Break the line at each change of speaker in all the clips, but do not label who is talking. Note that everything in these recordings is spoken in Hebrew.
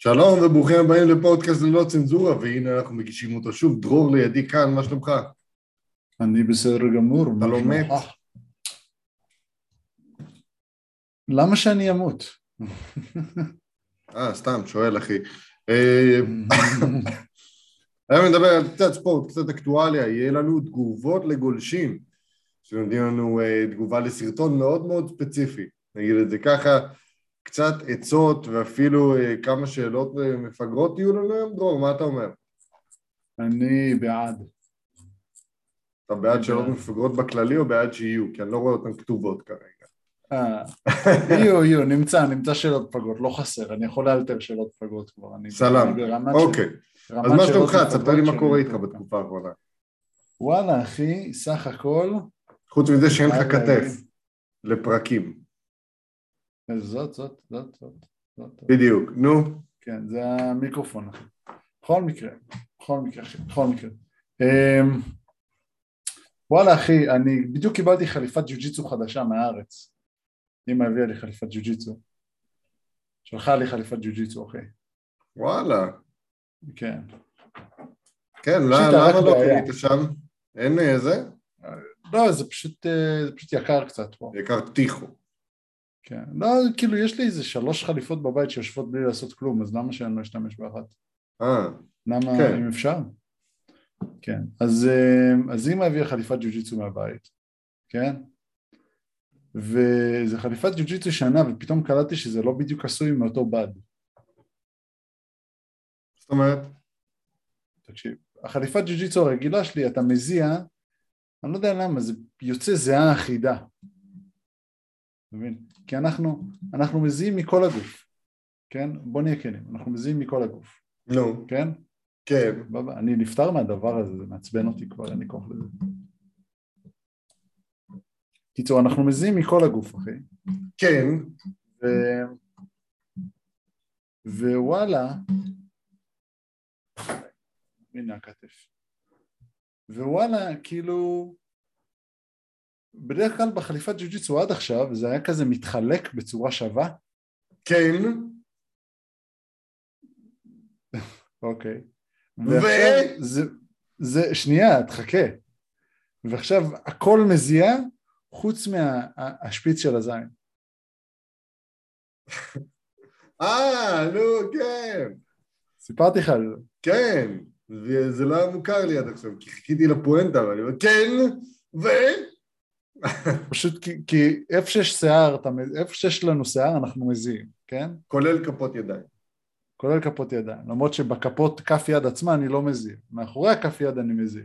שלום וברוכים הבאים לפודקאסט ללא צנזורה, והנה אנחנו מגישים אותו שוב. דרור לידי כאן, מה שלומך?
אני בסדר גמור.
אתה לא מת?
למה שאני אמות?
אה, סתם, שואל אחי. אה, היום נדבר על קצת ספורט, קצת אקטואליה, יהיה לנו תגובות לגולשים, שנותנים לנו אה, תגובה לסרטון מאוד מאוד ספציפי, נגיד את זה ככה. קצת עצות ואפילו אה, כמה שאלות אה, מפגרות יהיו לנו היום, דרור, מה אתה אומר?
אני בעד.
אתה בעד שאלות מפגרות בכללי או בעד שיהיו? כי אני לא רואה אותן כתובות כרגע.
אה, יהיו, יהיו, נמצא, נמצא שאלות מפגרות, לא חסר, אני יכול לאלתר שאלות מפגרות כבר.
סלאם, אוקיי. אז מה שלומך? תספר לי מה קורה איתך בתקופה האחרונה.
וואלה, אחי, סך הכל...
חוץ מזה שאין לך כתף לפרקים.
זאת, זאת, זאת, זאת. זאת.
בדיוק, נו.
כן, זה המיקרופון. בכל מקרה, בכל מקרה, בכל מקרה. אמ, וואלה, אחי, אני בדיוק קיבלתי חליפת ג'ו-ג'יצו חדשה מהארץ. אמא הביאה לי חליפת ג'ו-ג'יצו. שלחה לי חליפת ג'ו-ג'יצו, אחי.
וואלה.
כן.
כן, למה לא קנית שם? אין איזה?
לא, זה פשוט, אה, זה פשוט יקר קצת פה.
יקר טיחו.
כן, לא, כאילו יש לי איזה שלוש חליפות בבית שיושבות בלי לעשות כלום, אז למה שאני לא אשתמש באחת?
אה,
למה,
כן.
אם אפשר? כן, אז, אה, אז אמא הביאה חליפת ג'ו-ג'יצו מהבית, כן? וזה חליפת ג'ו-ג'יצו שנה, ופתאום קלטתי שזה לא בדיוק עשוי מאותו בד.
זאת אומרת?
תקשיב, החליפת ג'ו-ג'יצו הרגילה שלי, אתה מזיע, אני לא יודע למה, זה יוצא זיעה אחידה. אתה מבין? כי אנחנו, אנחנו מזיעים מכל הגוף, כן? בוא נהיה כנים, אנחנו מזיעים מכל הגוף,
נו,
כן?
כן.
בבא, אני נפטר מהדבר הזה, זה מעצבן אותי כבר, אין לי כוח לזה. קיצור, אנחנו מזיעים מכל הגוף, אחי.
כן.
ו... ווואלה, הנה הכתף. ווואלה, כאילו, בדרך כלל בחליפת ג'ו-ג'יצו עד עכשיו זה היה כזה מתחלק בצורה שווה.
כן.
אוקיי.
ו?
ועכשיו זה, זה, שנייה, תחכה. ועכשיו הכל מזיע חוץ מהשפיץ של הזין.
אה, נו, כן.
סיפרתי לך על זה.
כן. זה לא היה מוכר לי עד עכשיו, כי חיכיתי לפואנטה, ואני אומר, כן, ו...
פשוט כי, כי איפה שיש שיער, אתה איפה שיש לנו שיער אנחנו מזיעים, כן?
כולל כפות ידיים.
כולל כפות ידיים. למרות שבכפות כף יד עצמה אני לא מזיע. מאחורי הכף יד אני מזיע.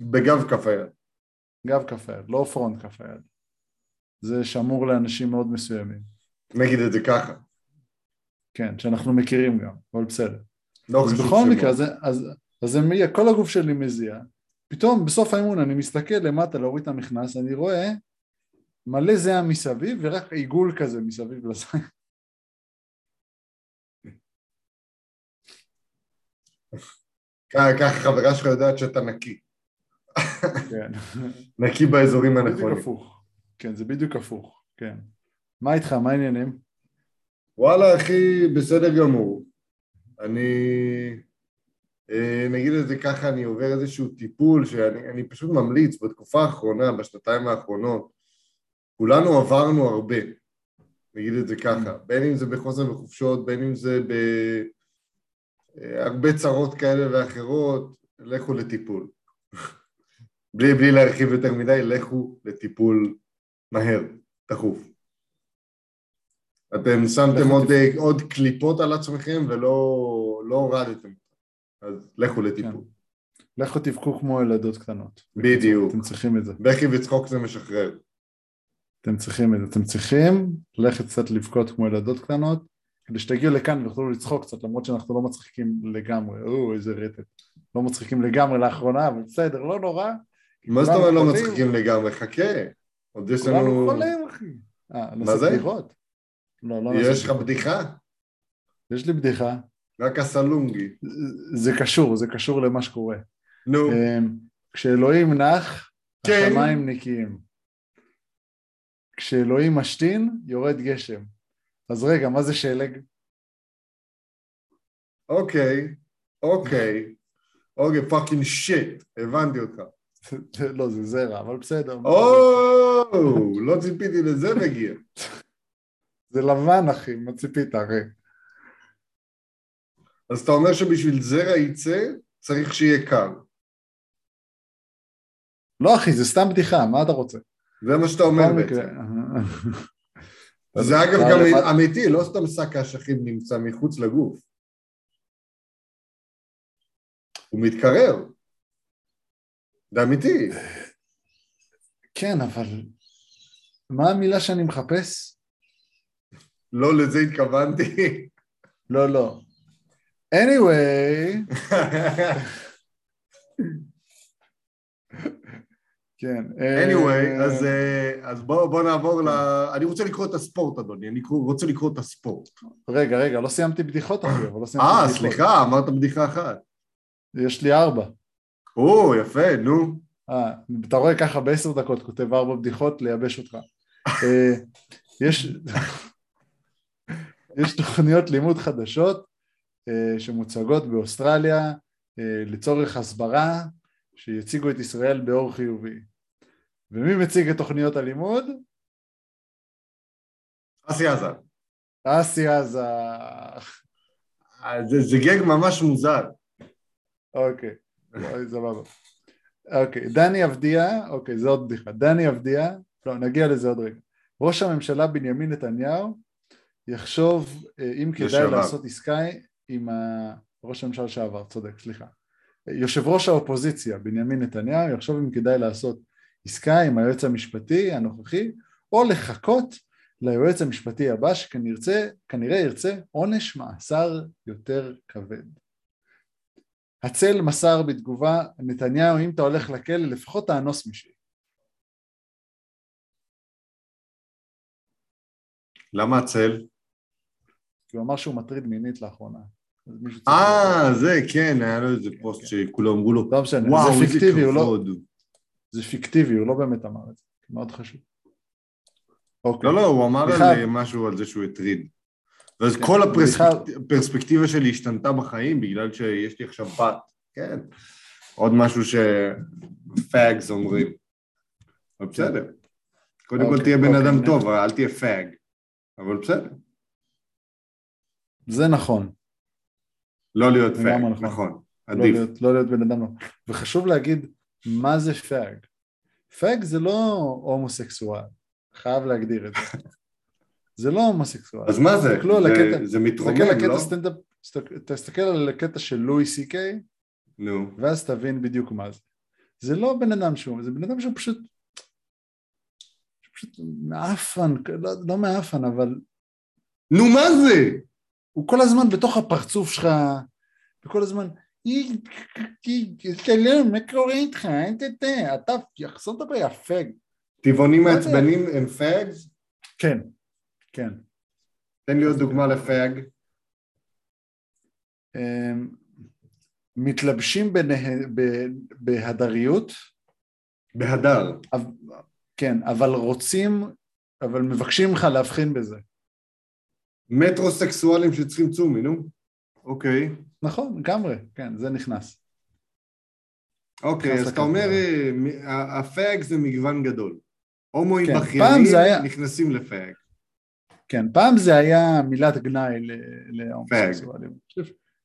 בגב כף היד.
גב כף היד, לא פרונט כף היד. זה שמור לאנשים מאוד מסוימים.
נגיד את זה ככה.
כן, שאנחנו מכירים גם, אבל בסדר.
לא
אז בכל. מקרה, אז, אז, אז מי- כל הגוף שלי מזיע. פתאום בסוף האימון אני מסתכל למטה להוריד את המכנס, אני רואה מלא זיעה מסביב ורק עיגול כזה מסביב לזין.
ככה חברה שלך יודעת שאתה נקי.
כן.
נקי באזורים
בדיוק
הנכונים.
הפוך. כן, זה בדיוק הפוך, כן. מה איתך, מה העניינים?
וואלה אחי, בסדר גמור. אני, נגיד את זה ככה, אני עובר איזשהו טיפול שאני אני פשוט ממליץ בתקופה האחרונה, בשנתיים האחרונות, כולנו עברנו הרבה, נגיד את זה ככה, בין אם זה בחוסר בחופשות, בין אם זה בהרבה צרות כאלה ואחרות, לכו לטיפול. בלי, בלי להרחיב יותר מדי, לכו לטיפול מהר, דחוף. אתם שמתם עוד,
תפ-
עוד קליפות על עצמכם ולא לא הורדתם, אז לכו לטיפול.
לכו תבכו כמו ילדות קטנות.
בדיוק.
אתם צריכים את זה.
בכי וצחוק זה משחרר.
אתם צריכים את זה. אתם צריכים ללכת קצת לבכות כמו ילדות קטנות, כדי שתגיעו לכאן ויוכלו לצחוק קצת, למרות שאנחנו לא מצחיקים לגמרי. או, איזה רטט. לא מצחיקים לגמרי לאחרונה, אבל בסדר, לא נורא.
מה זאת
כולנו
אומרת לא. מצחיקים לגמרי? חכה. עוד יש
כולנו
לנו...
חולים, אחי. אה,
מה
נעשה
זה?
בדיחות? לא, לא
יש לך. בדיחה?
יש לי בדיחה.
רק הסלונגי.
זה קשור, זה קשור למה שקורה.
נו,
אמ, כשאלוהים נח,
כן.
השמיים נקיים. כשאלוהים משתין, יורד גשם. אז רגע, מה זה שלג?
אוקיי, אוקיי, אוקיי, fucking shit, הבנתי אותך.
לא, זה זרע, אבל בסדר.
או, לא ציפיתי לזה מגיע.
זה לבן, אחי, מה ציפית, אחי?
אז אתה אומר שבשביל זרע יצא, צריך שיהיה קר.
לא, אחי, זה סתם בדיחה, מה אתה רוצה?
זה מה שאתה אומר בעצם.
מקרה.
זה אגב
אתה
גם אמיתי, לא סתם שק האשכים נמצא מחוץ לגוף. הוא מתקרר. זה אמיתי.
כן, אבל מה המילה שאני מחפש?
לא לזה התכוונתי.
לא, לא. Anyway, כן. אה,
anyway, אז, אה, אז בואו בוא נעבור ל... אני רוצה לקרוא את הספורט, אדוני. אני רוצה לקרוא את הספורט.
רגע, רגע, לא סיימתי בדיחות אבל לא סיימתי
אה,
בדיחות.
סליחה, אמרת בדיחה אחת.
יש לי ארבע.
או, יפה, נו.
אה, אתה רואה ככה בעשר דקות כותב ארבע בדיחות לייבש אותך. אה, יש, יש תוכניות לימוד חדשות אה, שמוצגות באוסטרליה אה, לצורך הסברה שיציגו את ישראל באור חיובי. ומי מציג את תוכניות הלימוד?
אסי עזר.
אסי עזה.
אה, זה, זה גג ממש מוזר.
אוקיי, סבבה. אוקיי, דני אבדיה, אוקיי, זו עוד בדיחה. דני אבדיה, לא, נגיע לזה עוד רגע. ראש הממשלה בנימין נתניהו יחשוב אה, אם כדאי. לעשות עסקה עם. ראש הממשלה לשעבר, צודק, סליחה. יושב ראש האופוזיציה בנימין נתניהו יחשוב אם כדאי לעשות עסקה עם היועץ המשפטי הנוכחי או לחכות ליועץ המשפטי הבא שכנראה ירצה עונש מאסר יותר כבד. הצל מסר בתגובה, נתניהו, אם אתה הולך לכלא, לפחות תאנוס מישהי.
למה הצל?
כי הוא אמר שהוא מטריד מינית לאחרונה.
אה. זה, כן, היה לו איזה
כן,
פוסט
כן.
שכולם אמרו לו,
לא
וואו,
זה
איזה
פיקטיבי, הוא לא,
כבוד.
זה פיקטיבי, הוא לא באמת אמר את זה, מאוד חשוב. אוקיי.
לא, לא, הוא אמר על משהו על זה שהוא הטריד. ואז
כן,
כל הפרספקטיבה שלי השתנתה בחיים בגלל שיש לי עכשיו בת. כן. עוד משהו ש fags אומרים. אבל בסדר. קודם כל
אוקיי,
תהיה בן
אוקיי,
אדם טוב, אל תהיה fag. אבל בסדר.
זה נכון,
לא להיות
fag, נכון.
נכון.
לא
עדיף.
להיות, לא להיות בן אדם לא. וחשוב להגיד, מה זה fag? fag זה לא הומוסקסואל, חייב להגדיר את זה. זה לא הומוסקסואל.
אז מה זה? זה-
הקטע-
זה מתרומם, לא?
סטנדאפ, תסתכל- תסתכל על הקטע של לואי סי קיי,
נו.
ואז תבין בדיוק מה זה. זה לא בן אדם שהוא, זה בן אדם שהוא פשוט, פשוט מעפן, לא, לא מעפן, אבל
נו, מה זה?
הוא כל הזמן בתוך הפרצוף שלך, וכל הזמן, שלום, מה קורה איתך? אתה, יחסום את יא פג.
טבעונים
זה?
מעצבנים הם פאגס?
כן, כן.
תן לי עוד דוגמה לפאג.
אמ, מתלבשים בהדריות,
בהדר.
כן, אבל רוצים, אבל מבקשים ממך להבחין בזה.
מטרוסקסואלים שצריכים צומי, נו. אוקיי.
נכון, לגמרי, כן, זה נכנס.
אוקיי, אז אתה אומר. אה, הפאג זה מגוון גדול. הומואים
כן,
בכיינים
היה-
נכנסים לפאג.
כן, פעם זה היה מילת גנאי ל- להומוסקסואלים.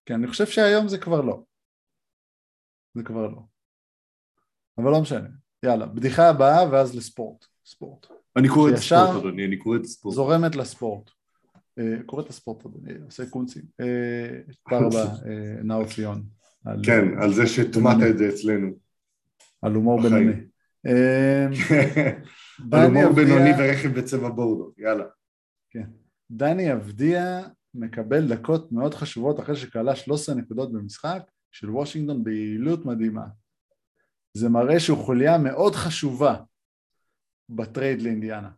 כן, אני חושב שהיום זה כבר לא. זה כבר לא. אבל לא משנה. יאללה, בדיחה הבאה ואז לספורט. ספורט.
אני קורא את הספורט, אדוני, אני קורא את הספורט.
זורמת לספורט. אה, קורא את הספורט, אדוני, עושה קונצים. אה, תודה רבה, אה, נאור ציון.
כן, על זה שהטמעת את זה אצלנו.
על הומור. בינוני.
על הומור בינוני ורכב בצבע בורדו, יאללה.
דני אבדיה מקבל דקות מאוד חשובות אחרי שכלה 13 נקודות במשחק של וושינגטון ביעילות מדהימה. זה מראה שהוא חוליה מאוד חשובה בטרייד לאינדיאנה.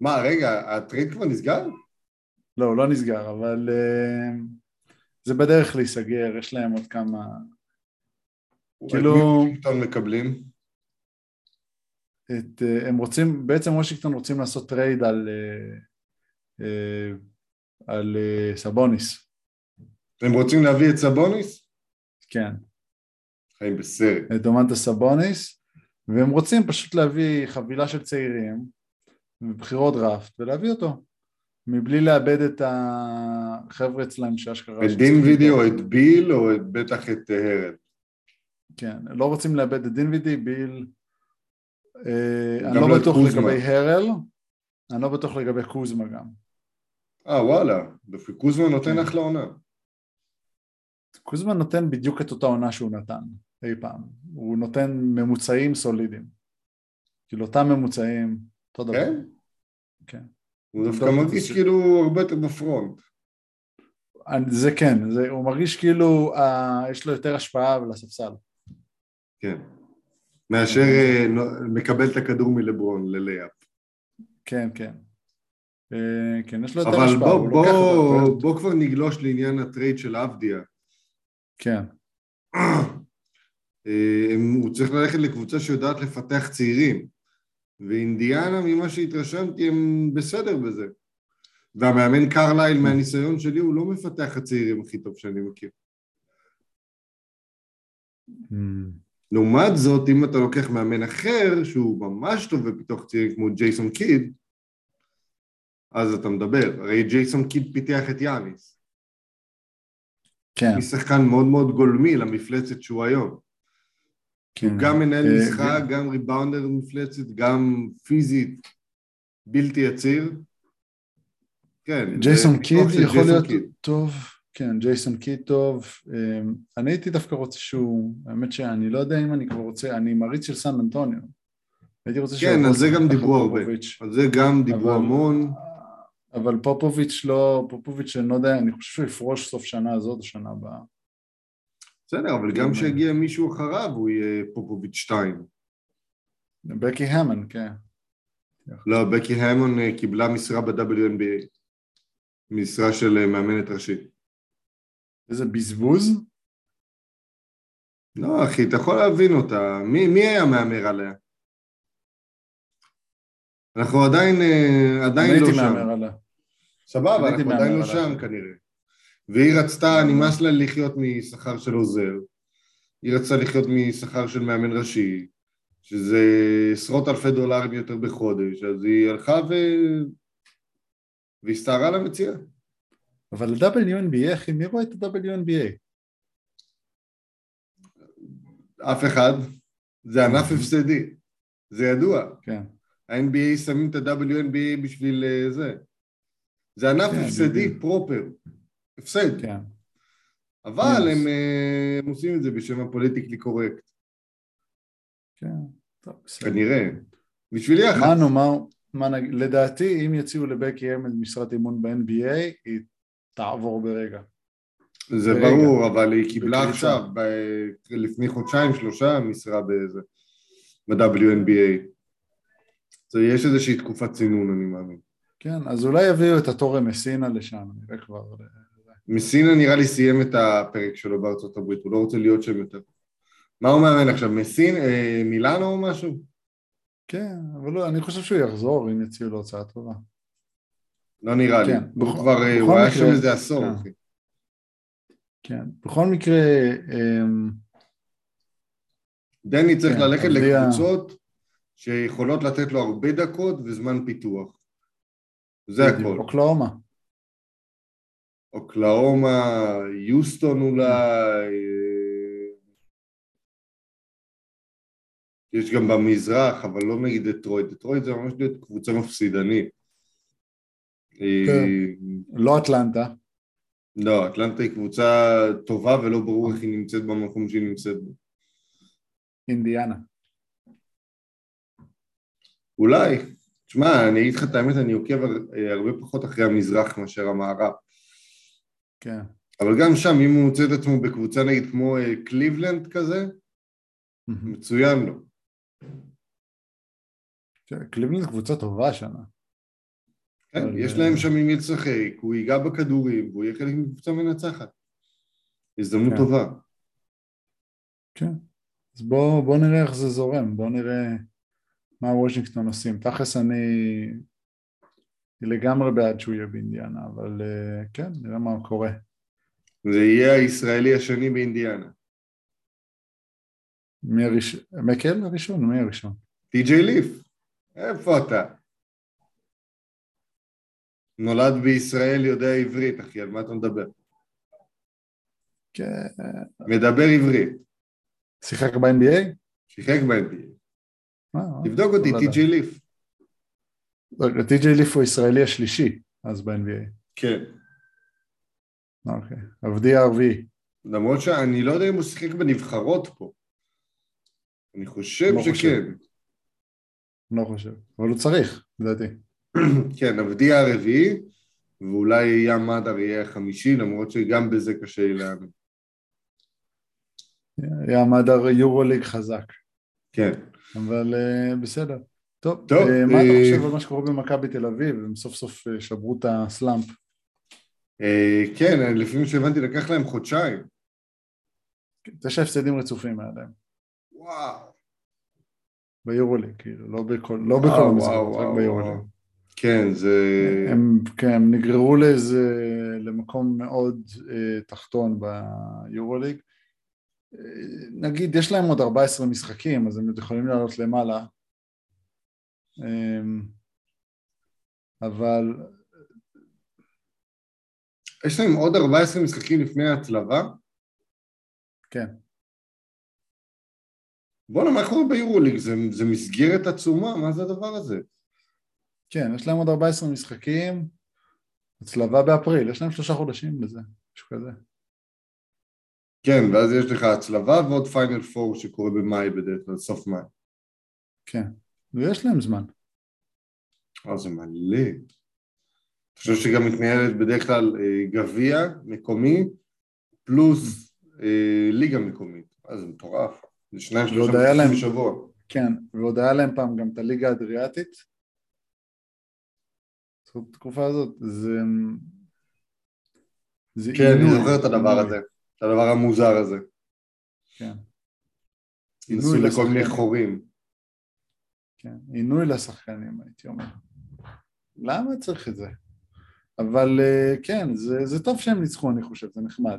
מה, רגע, הטרייד כבר נסגר?
לא, הוא לא נסגר, אבל אה, זה בדרך להיסגר, יש להם עוד כמה... כאילו-
את מי וושינגטון מקבלים?
את, אה, הם רוצים, בעצם וושינגטון רוצים לעשות טרייד על, אה, אה, על אה, סבוניס.
הם רוצים להביא את סבוניס?
כן,
חיים בסרט.
את דומנטה סבוניס, והם רוצים פשוט להביא חבילה של צעירים, בבחירות דראפט, ולהביא אותו, מבלי לאבד את החבר'ה אצלם שאשכרה...
את דין וידי או את ביל או את, בטח את אה, הרד.
כן, לא רוצים לאבד את דין וידי, ביל... אה, אני לא
לא
בטוח. לגבי הרל, אני לא בטוח לגבי קוזמה גם.
אה וואלה, דווקא קוזמה נותן
כן.
אחלה עונה.
קוזמה נותן בדיוק את אותה עונה שהוא נתן אי פעם. הוא נותן ממוצעים סולידיים. כאילו אותם ממוצעים, אותו דבר.
כן?
כן.
הוא דווקא מרגיש
זה-
כאילו הרבה יותר ב
front. זה כן, זה, הוא מרגיש כאילו אה, יש לו יותר השפעה על הספסל.
כן. מאשר אה, נו- מקבל את הכדור מלברון ללייאפ.
כן, כן. אה, כן, יש לו יותר
אבל
השפעה,
בוא,
הוא לוקח
בוא,
אותה.
בוא כבר נגלוש לעניין הטרייד של עבדיה.
כן,
אה, הם- הוא צריך ללכת לקבוצה שיודעת לפתח צעירים. ואינדיאנה, ממה שהתרשמתי, הם בסדר בזה. והמאמן קרלייל, מהניסיון שלי, הוא לא מפתח הצעירים הכי טוב שאני מכיר.
אמ,
לעומת זאת, אם אתה לוקח מאמן אחר, שהוא ממש טוב בפיתוח צעירים, כמו ג'ייסון קיד, אז אתה מדבר. הרי ג'ייסון קיד פיתח את יאניס.
כן,
הוא שחקן מאוד מאוד גולמי למפלצת שהוא היום.
כן.
הוא גם מנהל
אה,
משחק, גם ריבאונדר מפלצת, גם פיזית בלתי יציר. כן.
ג'ייסון
זה
קיד יכול להיות. טוב, כן, ג'ייסון קיד טוב. אמ, אני הייתי דווקא רוצה שהוא, האמת שאני לא יודע אם אני כבר רוצה, אני מעריץ של סן אנטוניו. הייתי רוצה שהוא
כן, על זה גם דיברו הרבה. על זה גם דיברו המון.
אבל פופוביץ' לא, פופוביץ' אני לא יודע, אני חושב שהוא יפרוש סוף שנה הזאת או שנה הבאה.
בסדר, אבל גם כשיגיע מישהו אחריו, הוא יהיה פופוביץ' 2.
בקי המן, כן.
לא, בקי המון אה, קיבלה משרה ב-WNBA. משרה של אה, מאמנת ראשית.
איזה בזבוז.
לא, אחי, אתה יכול להבין אותה. מי, מי היה מהמר עליה? אנחנו עדיין, אה, עדיין
אני
לא
הייתי
שם.
מהמר עליה.
סבבה,
הייתי
אנחנו עדיין לא
עליה.
שם כנראה. והיא רצתה, נמאס לה לחיות משכר של עוזר. היא רצתה לחיות משכר של מאמן ראשי, שזה עשרות אלפי דולרים יותר בחודש, אז היא הלכה ו... והסתערה על המציאה.
אבל ה-WNBA, אחי, מי רואה את ה-WNBA?
אף אחד. זה ענף הפסדי. זה ידוע.
כן.
ה-NBA שמים את ה-WNBA בשביל אה, זה. זה ענף
כן,
הפסדי. פרופר. הפסד.
כן.
אבל. הם, אה, הם עושים את זה בשם הפוליטיקלי קורקט.
כן. טוב, בסדר.
כנראה. בשביל יח"צ.
מה נאמר, מה לדעתי אם יציעו לבקי הרמן משרת אימון ב-NBA היא תעבור ברגע.
זה
ברגע.
ברור, אבל היא קיבלה
בקריצה.
עכשיו, ב- לפני חודשיים, שלושה, משרה באיזה, ב-WNBA. אז יש איזושהי תקופת צינון, אני מאמין.
כן, אז אולי יביאו את התורם מסינה לשם, נראה כבר.
מסינה נראה לי סיים את הפרק שלו בארצות הברית, הוא לא רוצה להיות שם יותר. מה הוא מאמן עכשיו, מסין, אה, מילאנו או משהו?
כן, אבל לא, אני חושב שהוא יחזור אם יציעו לו הצעה טובה.
לא נראה לי.
כן,
הוא כבר, אה, הוא היה
מקרה-
שם איזה עשור,
כן.
אחי.
כן, בכל מקרה, אמ,
דני צריך
כן,
ללכת
אז לי ה-
לקבוצות שיכולות לתת לו הרבה דקות וזמן פיתוח. זה הכל.
אוקלאומה.
אוקלאומה, יוסטון אולי, אה, יש גם במזרח, אבל לא נגיד דטרויט, דטרויט זה ממש להיות קבוצה מפסידנית.
כן. לא אטלנטה.
לא, אטלנטה היא קבוצה טובה ולא ברור איך היא נמצאת במקום שהיא נמצאת בו.
אינדיאנה.
אולי, תשמע, אני אגיד לך את האמת, אני עוקב אה, הרבה פחות אחרי המזרח מאשר המערב.
כן.
אבל גם שם, אם הוא מוצא את עצמו בקבוצה נגיד כמו אה, קליבלנד כזה. מצוין לו.
כן, קליבלנד קבוצה טובה השנה.
כן, יש
אה,
להם שם עם מי לשחק, הוא ייגע בכדורים, והוא יהיה חלק מקבוצה מנצחת. הזדמנות
כן.
טובה.
כן. אז בואו בוא נראה איך זה זורם, בואו נראה מה וושינגטון עושים. תכלס אני לגמרי בעד שהוא יהיה באינדיאנה, אבל אה, כן, נראה מה קורה.
זה יהיה הישראלי השני באינדיאנה.
מי הראשון? מקל הראשון? מי הראשון?
טי.ג'יי ליף, איפה אתה? נולד בישראל, יודע עברית, אחי, על מה אתה מדבר?
כן.
מדבר עברית,
שיחק ב-NBA?
שיחק ב-NBA.
אה,
תבדוק אותי,
לא יודע.
טי.ג'יי ליף.
לא, טי.ג'יי ליף הוא הישראלי השלישי, אז ב-NBA.
כן.
אוקיי. עבדי הרביעי.
למרות שאני לא יודע אם הוא שיחק בנבחרות פה. אני חושב
לא חושב.
שכן.
לא חושב. אבל הוא צריך, לדעתי.
כן, עבדי הרביעי, ואולי ים מדר יהיה החמישי, למרות שגם בזה קשה לי להאמין.
היה מדר יורוליג חזק.
כן.
אבל uh, בסדר. טוב,
טוב,
uh, מה אתה
אה,
חושב על מה שקורה במכבי תל אביב? הם סוף סוף אה, שברו את הסלאמפ.
אה, כן, לפי מה שהבנתי לקח להם חודשיים.
תשע הפסדים רצופים היה להם.
וואו.
ביורוליג, כאילו, לא בכל, לא בכל
וואו, וואו,
רק.
וואו. כן, זה...
הם, כן, הם נגררו לאיזה, למקום מאוד אה, תחתון ביורוליג. אה, נגיד, יש להם עוד 14 משחקים, אז הם עוד יכולים לעלות למעלה. אה, אבל
יש להם עוד 14 משחקים לפני ההצלבה?
כן,
בואנה, מה קורה ביורוליג? זה, זה מסגרת עצומה? מה זה הדבר הזה?
כן, יש להם עוד 14 משחקים, הצלבה באפריל, יש להם שלושה חודשים לזה, משהו כזה.
כן, ואז יש לך הצלבה ועוד פיינל פור שקורה במאי בדרך כלל, סוף מאי.
כן, ויש להם זמן.
אה, זה מלא. אני חושב שגם מתנהלת בדרך כלל אה, גביע מקומי פלוס אה, ליגה מקומית. אה, זה מטורף. זה שניים שלושה
להם-
בשבוע.
כן, ועוד היה להם פעם גם את הליגה האדריאטית. זאת התקופה הזאת, זה... זה
כן, אני
עינוי,
זוכר את הדבר. הזה. את הדבר המוזר הזה.
כן, עינוי
לכל מיני. חורים.
כן, עינוי לשחקנים הייתי אומר. למה צריך את זה? אבל אה, כן, זה, זה טוב שהם ניצחו אני חושב, זה נחמד.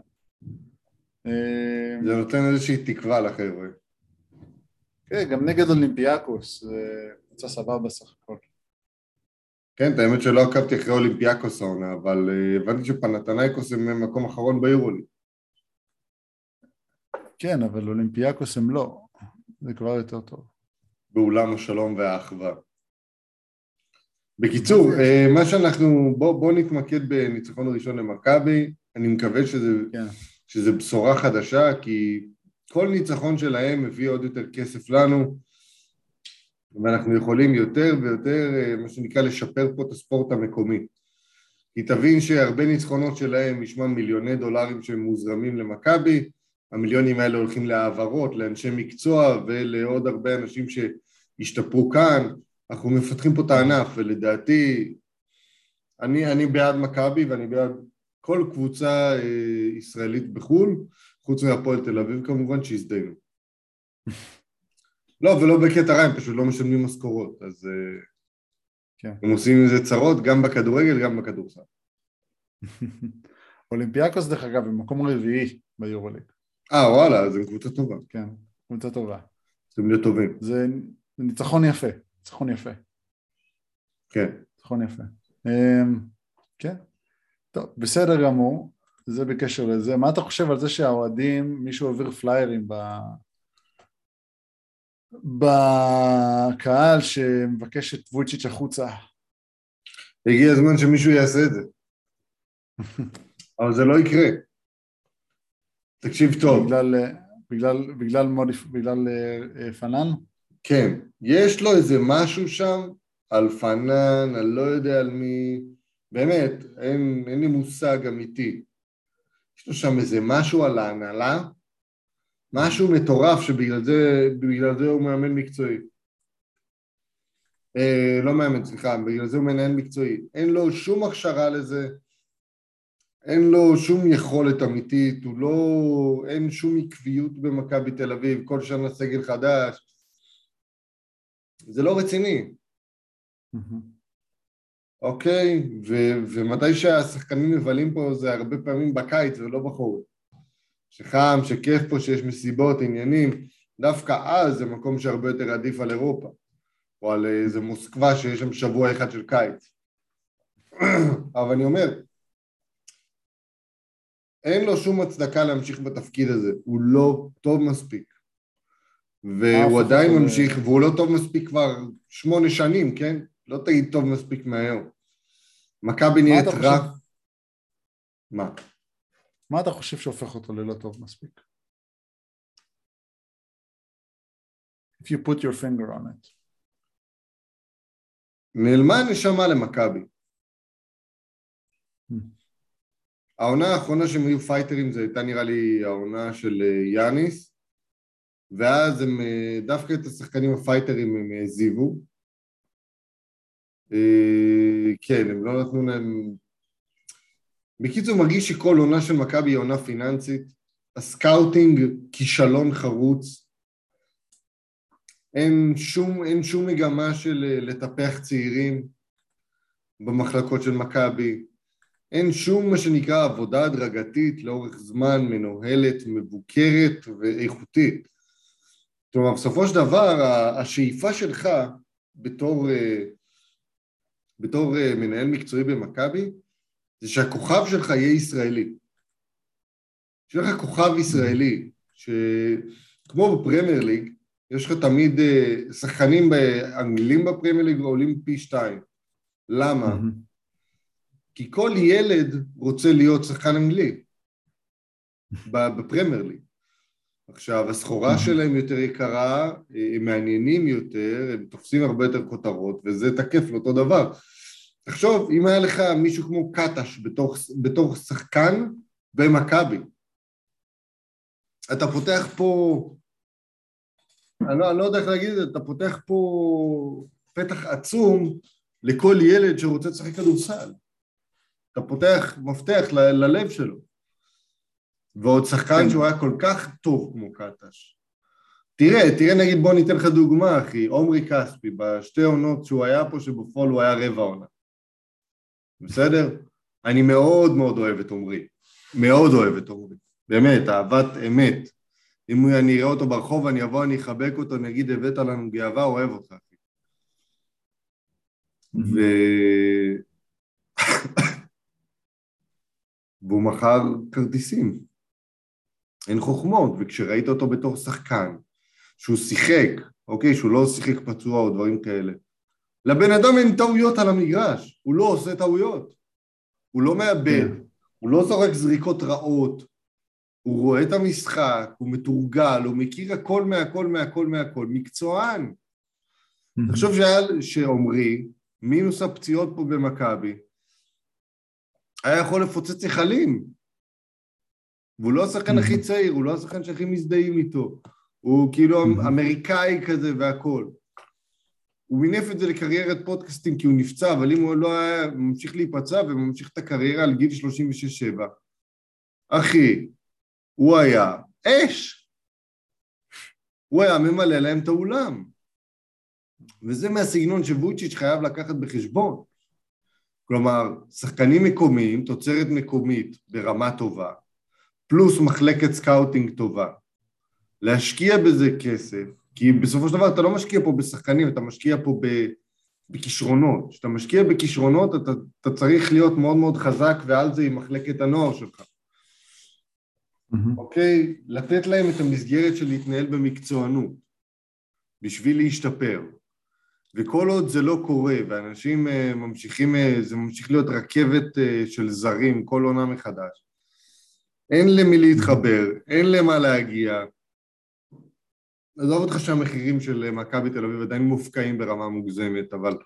אה,
זה נותן איזושהי תקווה לחבר'ה.
כן, גם נגד אולימפיאקוס, קבוצה סבבה סך הכל.
כן, את האמת שלא עקבתי אחרי אולימפיאקוס העונה, אבל אה, הבנתי שפנתנייקוס הם מקום אחרון ביורוליג.
כן, אבל אולימפיאקוס הם לא, זה כבר יותר טוב.
באולם השלום והאחווה. בקיצור, אה, מה שאנחנו, בוא, בוא נתמקד בניצחון הראשון למכבי, אני מקווה שזה,
כן.
שזה בשורה חדשה, כי כל ניצחון שלהם מביא עוד יותר כסף לנו, ואנחנו יכולים יותר ויותר, אה, מה שנקרא, לשפר פה את הספורט המקומי. כי תבין שהרבה ניצחונות שלהם ישמע מיליוני דולרים שהם מוזרמים למכבי, המיליונים האלה הולכים להעברות, לאנשי מקצוע ולעוד הרבה אנשים שהשתפרו כאן, אנחנו מפתחים פה את הענף, ולדעתי, אני, אני בעד מכבי ואני בעד כל קבוצה אה, ישראלית בחו"ל, חוץ מהפועל תל אביב כמובן, שהזדיינו. לא, ולא בקטע רע, הם פשוט לא משלמים משכורות, אז אה,
כן.
הם עושים עם זה צרות גם בכדורגל, גם בכדורסל.
אולימפיאקוס דרך אגב במקום רביעי ביורוליג,
אה, וואלה, אז הם קבוצה טובה,
כן, קבוצה טובה.
צריכים להיות טובים,
זה זה ניצחון יפה, ניצחון יפה,
כן.
ניצחון יפה. אמ, כן, טוב, בסדר גמור, זה בקשר לזה. מה אתה חושב על זה שהאוהדים, מישהו העביר פליירים ב... בקהל שמבקש את וויצ'יץ' החוצה?
הגיע הזמן שמישהו יעשה את זה. אבל זה לא יקרה. תקשיב טוב,
בגלל, בגלל, בגלל, מודיפ, בגלל אה, אה, פנן?
כן, יש לו איזה משהו שם על פנן, על לא יודע על מי, באמת, אין, אין לי מושג אמיתי. יש לו שם איזה משהו על ההנהלה, משהו מטורף שבגלל זה, זה הוא מאמן מקצועי. אה, לא מאמן, סליחה, בגלל זה הוא מנהל מקצועי. אין לו שום הכשרה לזה, אין לו שום יכולת אמיתית, הוא לא... אין שום עקביות במכבי תל אביב, כל שנה סגל חדש. זה לא רציני. אוקיי? ו- ומתי שהשחקנים מבלים פה זה הרבה פעמים בקיץ ולא בחורף. שחם, שכיף פה, שיש מסיבות, עניינים, דווקא אז זה מקום שהרבה יותר עדיף על אירופה, או על איזה מוסקבה שיש שם שבוע אחד של קיץ. אבל אני אומר, אין לו שום הצדקה להמשיך בתפקיד הזה, הוא לא טוב מספיק. והוא עדיין ממשיך, והוא לא טוב מספיק כבר שמונה שנים, כן? לא תגיד טוב מספיק מהיום. מכבי נהיית רע. מה?
מה אתה חושב שהופך אותו ללא טוב מספיק? If you put your finger on it.
נעלמה הנשמה למכבי. Hmm. העונה האחרונה שהם היו פייטרים זה הייתה נראה לי העונה של אה, יאניס ואז הם אה, דווקא את השחקנים הפייטרים הם העזיבו. אה, כן, הם לא נתנו להם... בקיצור, מרגיש שכל עונה של מכבי היא עונה פיננסית. ה scouting כישלון חרוץ. אין שום, אין שום מגמה של לטפח צעירים במחלקות של מכבי. אין שום מה שנקרא עבודה הדרגתית לאורך זמן מנוהלת, מבוקרת ואיכותית. כלומר, בסופו של דבר, השאיפה שלך בתור, אה, בתור אה, מנהל מקצועי במכבי, זה שהכוכב שלך יהיה ישראלי. שיהיה לך כוכב ישראלי, שכמו בפרמייר ליג, יש לך תמיד אה, שחקנים אנגלים בפרמייר ליג ועולים פי שתיים. למה? Mm-hmm. כי כל ילד רוצה להיות שחקן אנגלי בפרמייר ליג. עכשיו, הסחורה שלהם יותר יקרה, הם מעניינים יותר, הם תופסים הרבה יותר כותרות, וזה תקף לאותו דבר. תחשוב, אם היה לך מישהו כמו קטש בתור, בתור שחקן במכבי, אתה פותח פה, אני לא, אני לא יודע איך להגיד את זה, אתה פותח פה פתח עצום לכל ילד שרוצה לשחק כדורסל. אתה פותח מפתח ל- ללב שלו. ועוד שחקן כן. שהוא היה כל כך טוב כמו קטש. תראה, תראה נגיד בוא ניתן לך דוגמה אחי, עומרי כספי, בשתי עונות שהוא היה פה שבפועל הוא היה רבע עונה. בסדר? אני מאוד מאוד אוהב את עומרי, מאוד אוהב את עומרי, באמת, אהבת אמת. אם אני אראה אותו ברחוב, אני אבוא, אני אחבק אותו, נגיד הבאת לנו גאווה, אוהב אותך. ו... והוא מכר כרטיסים. אין חוכמות, וכשראית אותו בתור שחקן, שהוא שיחק, אוקיי, שהוא לא שיחק פצוע או דברים כאלה, לבן אדם אין טעויות על המגרש, הוא לא עושה טעויות, הוא לא מאבד, כן. הוא לא זורק זריקות רעות, הוא רואה את המשחק, הוא מתורגל, הוא מכיר הכל מהכל מהכל מהכל, מקצוען. תחשוב שעומרי, מינוס הפציעות פה במכבי, היה יכול לפוצץ היכלים. והוא לא השחקן הכי צעיר, הוא לא השחקן שהכי מזדהים איתו. הוא כאילו אמריקאי כזה והכול. הוא מינף את זה לקריירת פודקאסטים כי הוא נפצע, אבל אם הוא לא היה ממשיך להיפצע וממשיך את הקריירה על גיל 36-7, אחי, הוא היה אש. הוא היה ממלא להם את האולם. וזה מהסגנון שווצ'יץ' חייב לקחת בחשבון. כלומר, שחקנים מקומיים, תוצרת מקומית ברמה טובה, פלוס מחלקת scouting טובה. להשקיע בזה כסף, כי בסופו של דבר אתה לא משקיע פה בשחקנים, אתה משקיע פה בכישרונות. כשאתה משקיע בכישרונות אתה, אתה צריך להיות מאוד מאוד חזק ועל זה עם מחלקת הנוער שלך. אוקיי? Mm-hmm. Okay? לתת להם את המסגרת של להתנהל במקצוענות בשביל להשתפר. וכל עוד זה לא קורה ואנשים אה, ממשיכים, אה, זה ממשיך להיות רכבת אה, של זרים כל עונה מחדש, אין למי להתחבר, אין למה להגיע. עזוב אותך שהמחירים של מכבי תל אביב עדיין מופקעים ברמה מוגזמת, אבל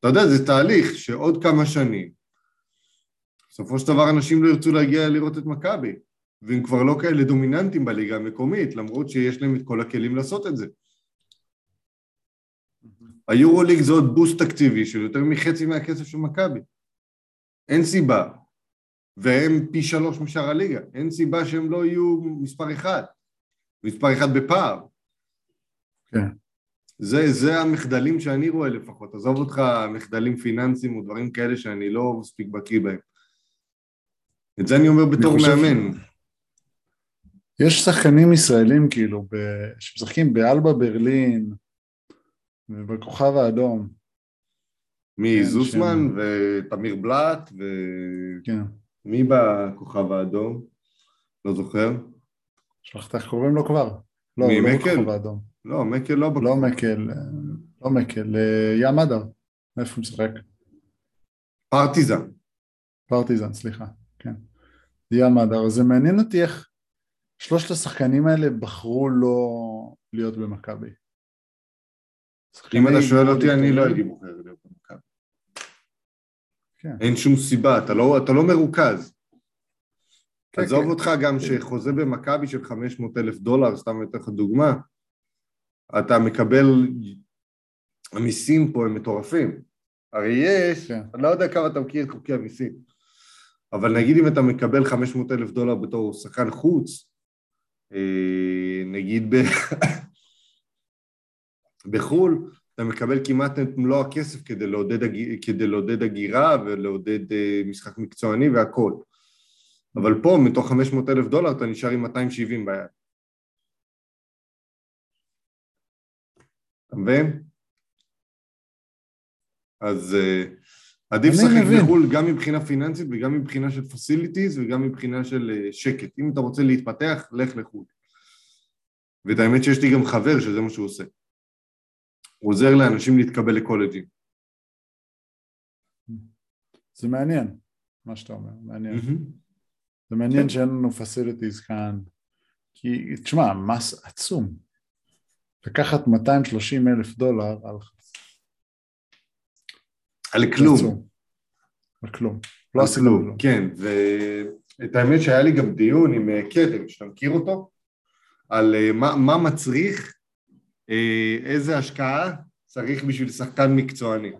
אתה יודע, זה תהליך שעוד כמה שנים, בסופו של דבר אנשים לא ירצו להגיע לראות את מכבי, והם כבר לא כאלה דומיננטים בליגה המקומית, למרות שיש להם את כל הכלים לעשות את זה. היורוליג זה עוד בוסט תקציבי של יותר מחצי מהכסף של מכבי. אין סיבה. והם פי שלוש משאר הליגה. אין סיבה שהם לא יהיו מספר אחד. מספר אחד בפער. כן. זה, זה המחדלים שאני רואה לפחות, עזוב אותך מחדלים פיננסיים או דברים כאלה שאני לא מספיק בקיא בהם. את זה אני אומר בתור
אני
מאמן.
יש שחקנים ישראלים כאילו, ב... שמשחקים באלבה ברלין ובכוכב האדום.
מי,
כן,
זוסמן
שם.
ותמיר בלאט ומי
כן.
בכוכב האדום? לא זוכר.
שלחת איך קוראים לו כבר? לא,
מי,
לא
מקל?
בכוכב האדום.
לא, מקל לא בכוכב.
לא מקל, אה, לא מקל, אה, ים אדר. איפה הוא משחק?
פרטיזן.
פרטיזן, סליחה, כן. ים אדר. אז זה מעניין אותי איך שלושת השחקנים האלה בחרו לא להיות במכבי.
אם אתה שואל אותי, אני לא. הייתי בוחר להיות.
כן.
אין שום סיבה, אתה לא, אתה לא מרוכז.
כן,
עזוב
כן.
אותך גם שחוזה במכבי של 500 אלף דולר, סתם אתן לך דוגמה, אתה מקבל, המיסים פה הם מטורפים. הרי יש,
כן.
אני לא יודע כמה אתה מכיר את חוקי המיסים, אבל נגיד אם אתה מקבל 500 אלף דולר בתור שחקן חוץ, אה, נגיד ב... בחו"ל, אתה מקבל כמעט את מלוא הכסף כדי לעודד. כדי לעודד הגירה ולעודד אה, משחק מקצועני והכל. אבל פה, מתוך 500 אלף דולר, אתה נשאר עם 270 ביד. אתה מבין? אז uh, עדיף לשחק. בחו"ל גם מבחינה פיננסית וגם מבחינה של פסיליטיז וגם מבחינה של uh, שקט. אם אתה רוצה להתפתח, לך לחו"ל. ואת האמת שיש לי גם חבר שזה מה שהוא עושה. הוא עוזר לאנשים להתקבל לקולג'ים.
זה מעניין, מה שאתה אומר, מעניין. זה מעניין
כן.
שאין לנו facilities כאן, כי תשמע, מס עצום. לקחת 230 אלף דולר על
על כלום.
על כלום. לא עשית
כלום. כן, ואת האמת שהיה לי גם דיון עם אה, קדם, שאתה מכיר אותו, על אה, מה, מה מצריך, איזה השקעה צריך בשביל שחקן מקצועני.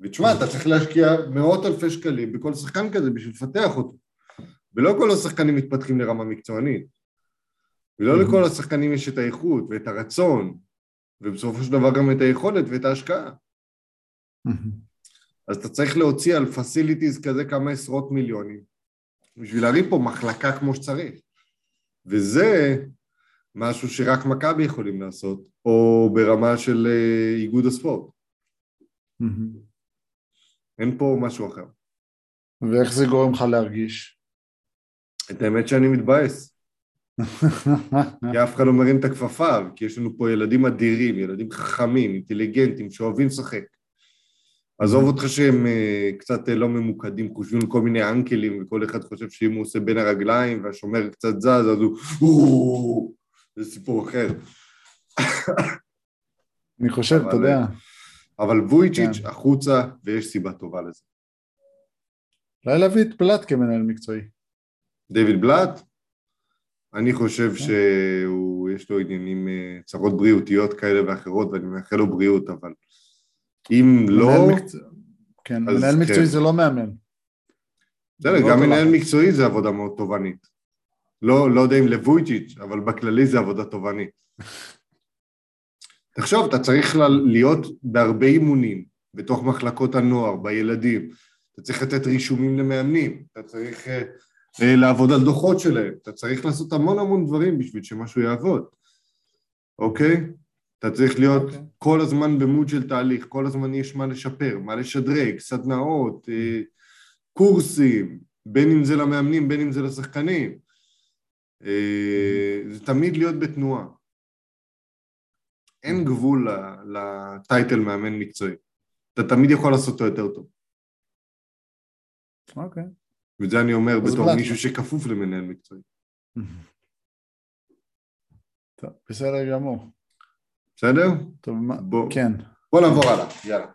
ותשמע, אתה צריך להשקיע מאות אלפי שקלים בכל שחקן כזה בשביל לפתח אותו. ולא כל השחקנים מתפתחים לרמה מקצוענית. ולא. לכל השחקנים יש את האיכות ואת הרצון, ובסופו של דבר גם את היכולת ואת ההשקעה. אז אתה צריך להוציא על פסיליטיז כזה כמה עשרות מיליונים, בשביל להרים פה מחלקה כמו שצריך. וזה משהו שרק מכבי יכולים לעשות, או ברמה של אה, איגוד הספורט. אין פה משהו אחר.
ואיך זה גורם לך להרגיש?
את האמת שאני מתבאס, כי אף אחד לא מרים את הכפפה, כי יש לנו פה ילדים אדירים, ילדים חכמים, אינטליגנטים, שאוהבים לשחק. עזוב אותך שהם אה, קצת אה, לא ממוקדים, חושבים כל מיני אנקלים, וכל אחד חושב שאם הוא עושה בין הרגליים והשומר קצת זז, אז הוא... זה סיפור אחר.
אני חושב, אתה יודע,
אבל וויצ'יץ'
כן.
החוצה, ויש סיבה טובה לזה.
אולי להביא את פלט כמנהל מקצועי.
דיוויד בלאט, אני חושב
כן.
שיש לו עניינים, אה, צרות בריאותיות כאלה ואחרות, ואני מאחל לו בריאות, אבל אם לא...
כן, מנהל
כן.
מקצועי זה לא מאמן.
בסדר,
לא
גם מנהל. מקצועי זה עבודה מאוד תובענית. לא, לא יודע אם לוויצ'יץ', אבל בכללי זה עבודה תובענית. תחשוב, אתה צריך להיות בהרבה אימונים, בתוך מחלקות הנוער, בילדים. אתה צריך לתת רישומים למאמנים, אתה צריך אה, אה, לעבוד על דוחות שלהם, אתה צריך לעשות המון המון דברים בשביל שמשהו יעבוד, אוקיי? אתה צריך להיות
אוקיי.
כל הזמן במוד של תהליך, כל הזמן יש מה לשפר, מה לשדרג, סדנאות, אה, קורסים, בין אם זה למאמנים, בין אם זה לשחקנים. אה, זה תמיד להיות בתנועה. אין גבול ל- לטייטל מאמן מקצועי. אתה תמיד יכול לעשות אותו יותר טוב.
אוקיי.
ואת זה אני אומר בתור. מישהו שכפוף למנהל מקצועי.
טוב, בסדר גמור.
בסדר?
טוב.
בוא,
כן,
בוא נעבור הלאה, יאללה.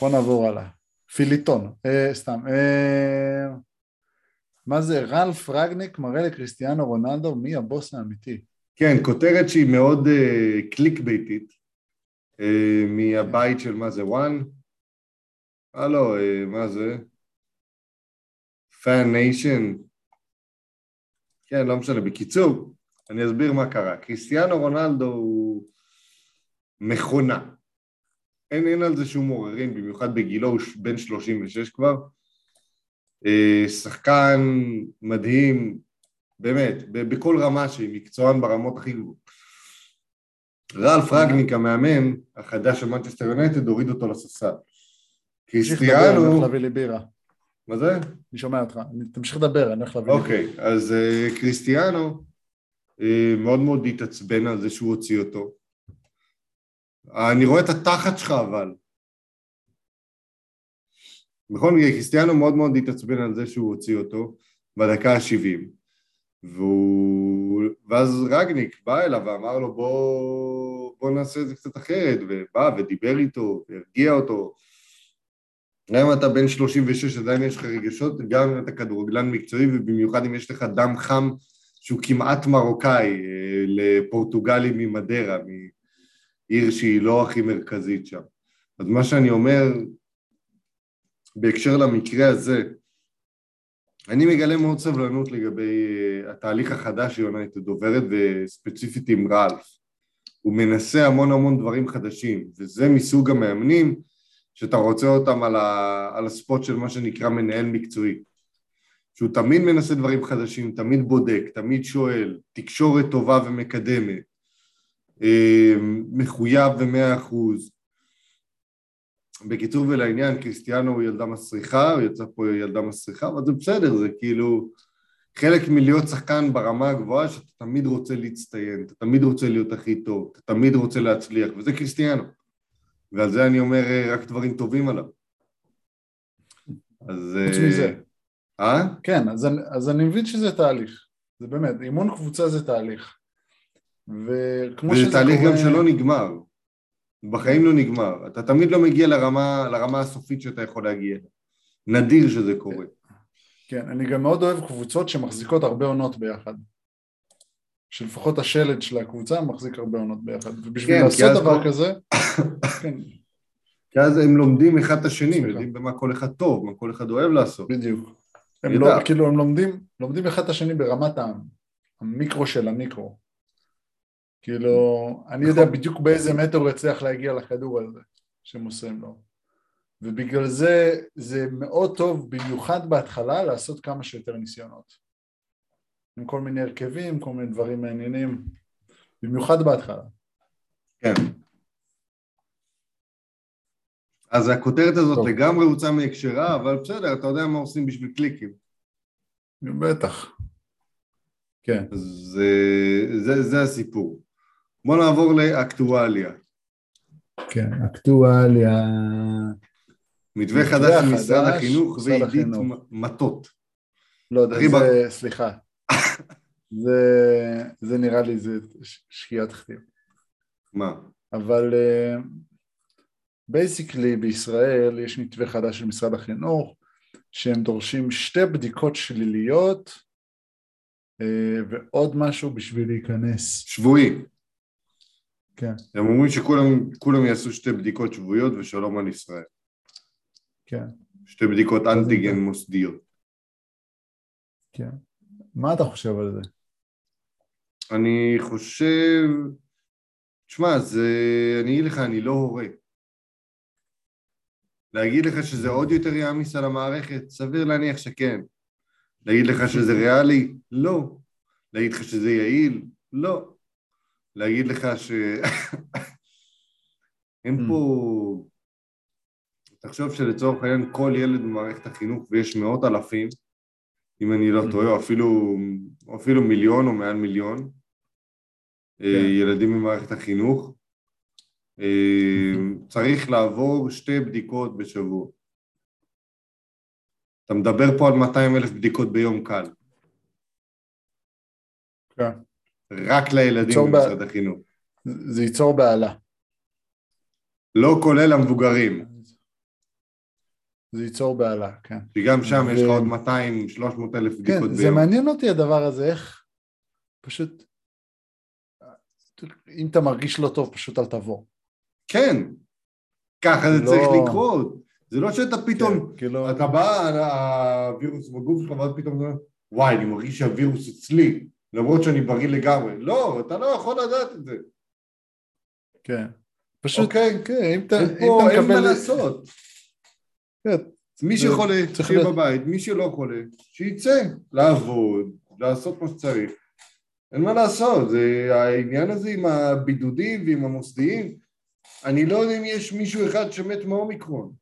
בוא נעבור הלאה. פיליטון, אה, סתם. אה, מה זה, רלף רגניק מראה לקריסטיאנו רונלדו מי הבוס האמיתי.
כן, כותרת שהיא מאוד אה, clickbait ית, אה, מהבית של מה זה, ONE? אה לא, אה, מה זה? Fan Nation. כן, לא משנה. בקיצור, אני אסביר מה קרה. קריסטיאנו רונלדו הוא מכונה. אין, אין על זה שום עוררין, במיוחד בגילו, הוא בן 36 כבר. אה, שחקן מדהים, באמת, בכל רמה שהיא מקצוען ברמות הכי גבוהות. רלף רגניק המאמן החדש של מנצ'סטר יונייטד הוריד אותו לספסל.
קריסטיאנו... אני הולך להביא לי בירה.
מה זה?
אני שומע אותך, תמשיך לדבר, אני הולך להביא
לי בירה. אוקיי, אז uh, קריסטיאנו uh, מאוד מאוד התעצבן על זה שהוא הוציא אותו. אני רואה את התחת שלך אבל. נכון, קריסטיאנו מאוד מאוד התעצבן על זה שהוא הוציא אותו בדקה ה-70. והוא... ואז רגניק בא אליו ואמר לו בוא, בוא נעשה את זה קצת אחרת, ובא ודיבר איתו, והרגיע אותו. גם אם אתה בן 36 עדיין יש לך רגשות, גם אם אתה כדורגלן מקצועי ובמיוחד אם יש לך דם חם שהוא כמעט מרוקאי, אה, לפורטוגלי ממדרה, מעיר שהיא לא הכי מרכזית שם. אז מה שאני אומר בהקשר למקרה הזה, אני מגלה מאוד סבלנות לגבי אה, התהליך החדש שיונייטד עוברת וספציפית עם רלף. הוא מנסה המון המון דברים חדשים, וזה מסוג המאמנים שאתה רוצה אותם על, ה, על הספוט של מה שנקרא מנהל מקצועי. שהוא תמיד מנסה דברים חדשים, תמיד בודק, תמיד שואל, תקשורת טובה ומקדמת, אה, מחויב במאה אחוז, בקיצור ולעניין, קריסטיאנו הוא ילדה מסריחה, הוא יצא פה ילדה מסריחה, אבל זה בסדר, זה כאילו חלק מלהיות שחקן ברמה הגבוהה שאתה תמיד רוצה להצטיין, אתה תמיד רוצה להיות הכי טוב, אתה תמיד רוצה להצליח, וזה קריסטיאנו. ועל זה אני אומר אה, רק דברים טובים עליו.
אז... חוץ מזה. אה? כן, אז, אז אני מבין שזה תהליך. זה באמת, אימון קבוצה זה תהליך.
וכמו שזה קורה... וזה תהליך גם שלא נגמר. בחיים לא נגמר, אתה תמיד לא מגיע לרמה, לרמה הסופית שאתה יכול להגיע. נדיר שזה קורה.
כן, אני גם מאוד אוהב קבוצות שמחזיקות הרבה עונות ביחד. שלפחות השלד של הקבוצה מחזיק הרבה עונות ביחד, ובשביל כן, לעשות דבר כל... כזה,
כן. כי אז הם לומדים אחד את השני, הם יודעים במה כל אחד טוב, מה כל אחד אוהב לעשות.
בדיוק. הם לא, כאילו הם לומדים, לומדים אחד את השני ברמת המיקרו של המיקרו. כאילו, אני יודע נכון. בדיוק באיזה מטר הוא יצליח להגיע לכדור הזה שמוסרים לו. ובגלל זה זה מאוד טוב, במיוחד בהתחלה, לעשות כמה שיותר ניסיונות. עם כל מיני הרכבים, כל מיני דברים מעניינים, במיוחד בהתחלה.
כן. אז הכותרת הזאת טוב. לגמרי הוצאה מהקשרה, אבל בסדר, אתה יודע מה עושים בשביל קליקים.
בטח. כן.
אז זה, זה, זה הסיפור. בוא נעבור לאקטואליה.
כן, אקטואליה.
מתווה חדש של משרד החינוך ועידית מטות.
לא יודע, זה. סליחה. זה, זה נראה לי, זה שקיעת כתיב.
מה?
אבל בייסיקלי uh, בישראל יש מתווה חדש של משרד החינוך שהם דורשים שתי בדיקות שליליות uh, ועוד משהו בשביל להיכנס.
שבועי.
כן.
הם אומרים שכולם יעשו שתי בדיקות שבועיות ושלום על ישראל.
כן.
שתי בדיקות אנטיגן מוסדיות.
כן. מה אתה חושב על זה?
אני חושב... תשמע, זה... אני אגיד לך, אני לא הורה. להגיד לך שזה עוד יותר יעמיס על המערכת? סביר להניח שכן. להגיד לך שזה ריאלי? לא. להגיד לך שזה יעיל? לא. להגיד לך ש... אין mm. פה... תחשוב שלצורך העניין כל ילד במערכת החינוך, ויש מאות אלפים, אם אני לא mm. טועה, או אפילו, או אפילו מיליון או מעל מיליון, אה, כן. ילדים במערכת החינוך, אה. צריך לעבור שתי בדיקות בשבוע. אתה מדבר פה על 200 אלף בדיקות ביום קל.
כן.
רק לילדים במשרד ב... החינוך.
זה ייצור בהלה.
לא כולל המבוגרים.
זה ייצור בהלה, כן.
כי גם שם ו... יש לך עוד 200-300 אלף בדיקות כן, ביום.
כן, זה מעניין אותי הדבר הזה, איך פשוט, אם אתה מרגיש לא טוב, פשוט אל תבוא.
כן, ככה זה לא... צריך לקרות. זה לא שאתה פתאום, כן, כאילו... אתה בא, הווירוס בגוף שלך, ואז פתאום אתה אומר, וואי, אני מרגיש שהווירוס אצלי. למרות שאני בריא לגמרי. לא, אתה לא יכול לדעת את זה.
כן. פשוט,
אוקיי?
כן, אם אתה, אם אתה
אין מה
מקבל...
לעשות.
כן,
מי שחולה, שיהיה בבית, מי שלא חולה, שיצא לעבוד, לעשות מה שצריך. אין מה לעשות, זה העניין הזה עם הבידודים ועם המוסדיים, אני לא יודע אם יש מישהו אחד שמת מאומיקרון.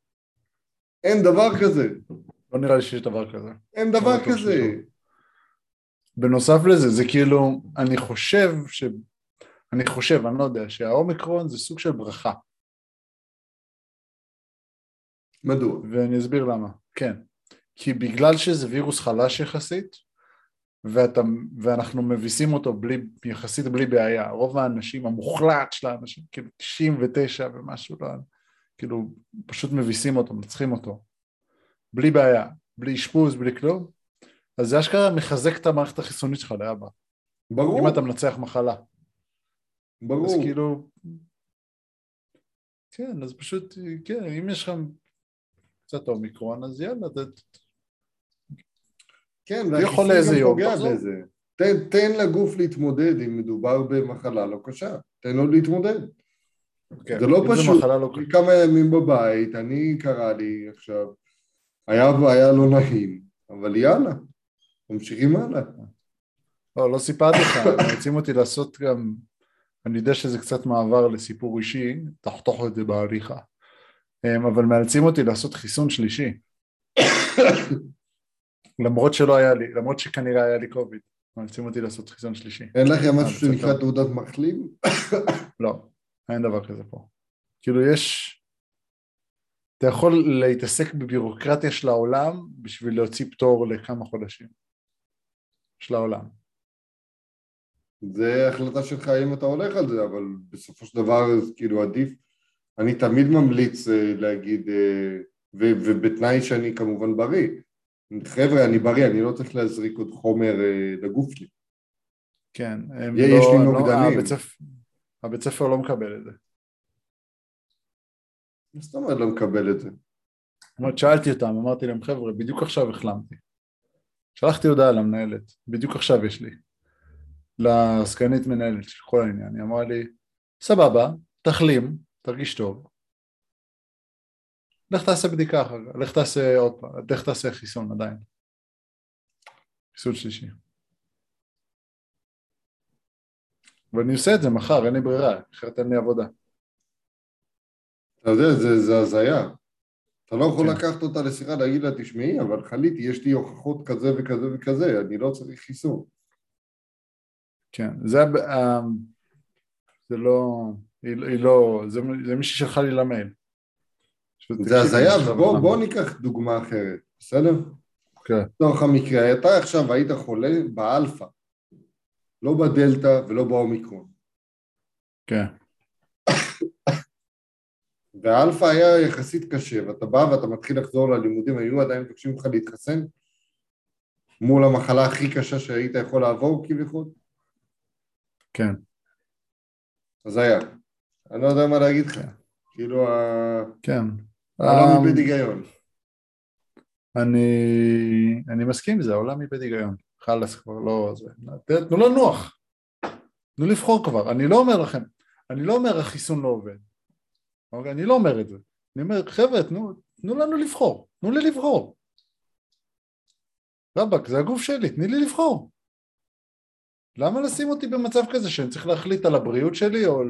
אין דבר כזה,
לא נראה לי שיש דבר כזה.
אין דבר
בטוח
כזה.
בנוסף לזה, זה כאילו, אני חושב ש... אני חושב, אני לא יודע, שהאומיקרון זה סוג של ברכה,
מדוע?
ואני אסביר למה. כן. כי בגלל שזה וירוס חלש יחסית, ואתה, ואנחנו מביסים אותו בלי, יחסית בלי בעיה, רוב האנשים, המוחלט של האנשים, כאילו 99 ומשהו, לא, כאילו פשוט מביסים אותו, מנצחים אותו, בלי בעיה, בלי אשפוז, בלי כלום, אז זה אשכרה מחזק את המערכת החיסונית שלך לאבא,
ברור,
אם אתה מנצח מחלה. אז
ברור.
כאילו, כן, אז פשוט, כן, אם יש לך קצת אומיקרון, אז יאללה, ת-
כן,
תהיה
והחיסון
חולה איזה
גם
יום,
פוגע
תחזור.
בזה. תן, תן לגוף להתמודד אם מדובר במחלה לא קשה, תן לו להתמודד.
כן,
זה לא פשוט.
מחלה לא
כמה ימים בבית, אני קרה לי עכשיו, היה והיה לא נעים, אבל יאללה, ממשיכים הלאה.
לא, לא סיפרתי לך, רוצים אותי לעשות גם, אני יודע שזה קצת מעבר לסיפור אישי, תחתוך את זה בהליכה, אמ, אבל מאלצים אותי לעשות חיסון שלישי. למרות שלא היה לי, למרות שכנראה היה לי קוביד, מאלצים אותי לעשות חיסון שלישי.
אין לכם
אה,
משהו
בסדר.
שנקרא תעודת מחלים?
לא, אין דבר כזה פה. כאילו יש, אתה יכול להתעסק בבירוקרטיה של העולם בשביל להוציא פטור לכמה חודשים. של העולם.
זה החלטה שלך אם אתה הולך על זה, אבל בסופו של דבר כאילו עדיף, אני תמיד ממליץ אה, להגיד, אה, ו- ובתנאי שאני כמובן בריא. חבר'ה, אני בריא, אני לא צריך להזריק עוד חומר אה, לגוף שלי.
כן, הם
יש
לא,
לי
לא,
נוגדנים.
הבית ספר, הבית ספר לא מקבל את זה.
מה זאת אומרת לא מקבל את זה?
זאת אומרת, שאלתי אותם, אמרתי להם, חבר'ה, בדיוק עכשיו החלמתי. שלחתי הודעה למנהלת, בדיוק עכשיו יש לי. לסגנית מנהלת של כל העניין, היא אמרה לי, סבבה, תחלים, תרגיש טוב. לך תעשה בדיקה אחר כך, לך תעשה עוד פעם, לך תעשה חיסון עדיין. חיסון שלישי. ואני עושה את זה מחר, אין לי ברירה, אחרת אין לי עבודה.
אתה יודע, זה, הזיה. אתה לא יכול
כן.
לקחת אותה לשיחה, להגיד לה, תשמעי, אבל חליתי, יש לי הוכחות כזה וכזה וכזה, אני לא צריך חיסון.
כן, זה, זה לא, היא, היא לא, זה, זה מישהי שלחה לי למייל.
זה הזיה,
החלמתי.
בוא ניקח דוגמה אחרת, בסדר?
כן,
לצורך המקרה, אתה עכשיו היית חולה באלפא, לא בדלתא ולא באומיקרון.
כן,
והאלפא היה יחסית קשה, ואתה בא ואתה מתחיל לחזור ללימודים, היו עדיין מבקשים ממך להתחסן? מול המחלה הכי קשה שהיית יכול לעבור כביכול?
כן,
אז היה. אני לא יודע מה להגיד לך.
כן.
כאילו, ה-
כן.
העולם
אמ,
איבד היגיון.
אני, אני מסכים עם זה, העולם איבד היגיון. חלאס כבר, לא זה. תנו לנוח. תנו לבחור כבר. אני לא אומר לכם, אני לא אומר החיסון לא עובד. אוקיי? אני לא אומר את זה. אני אומר, חבר'ה, תנו, תנו לנו לבחור. תנו לי לבחור. רבאק, זה הגוף שלי, תני לי לבחור. למה לשים אותי במצב כזה שאני צריך להחליט על הבריאות שלי או,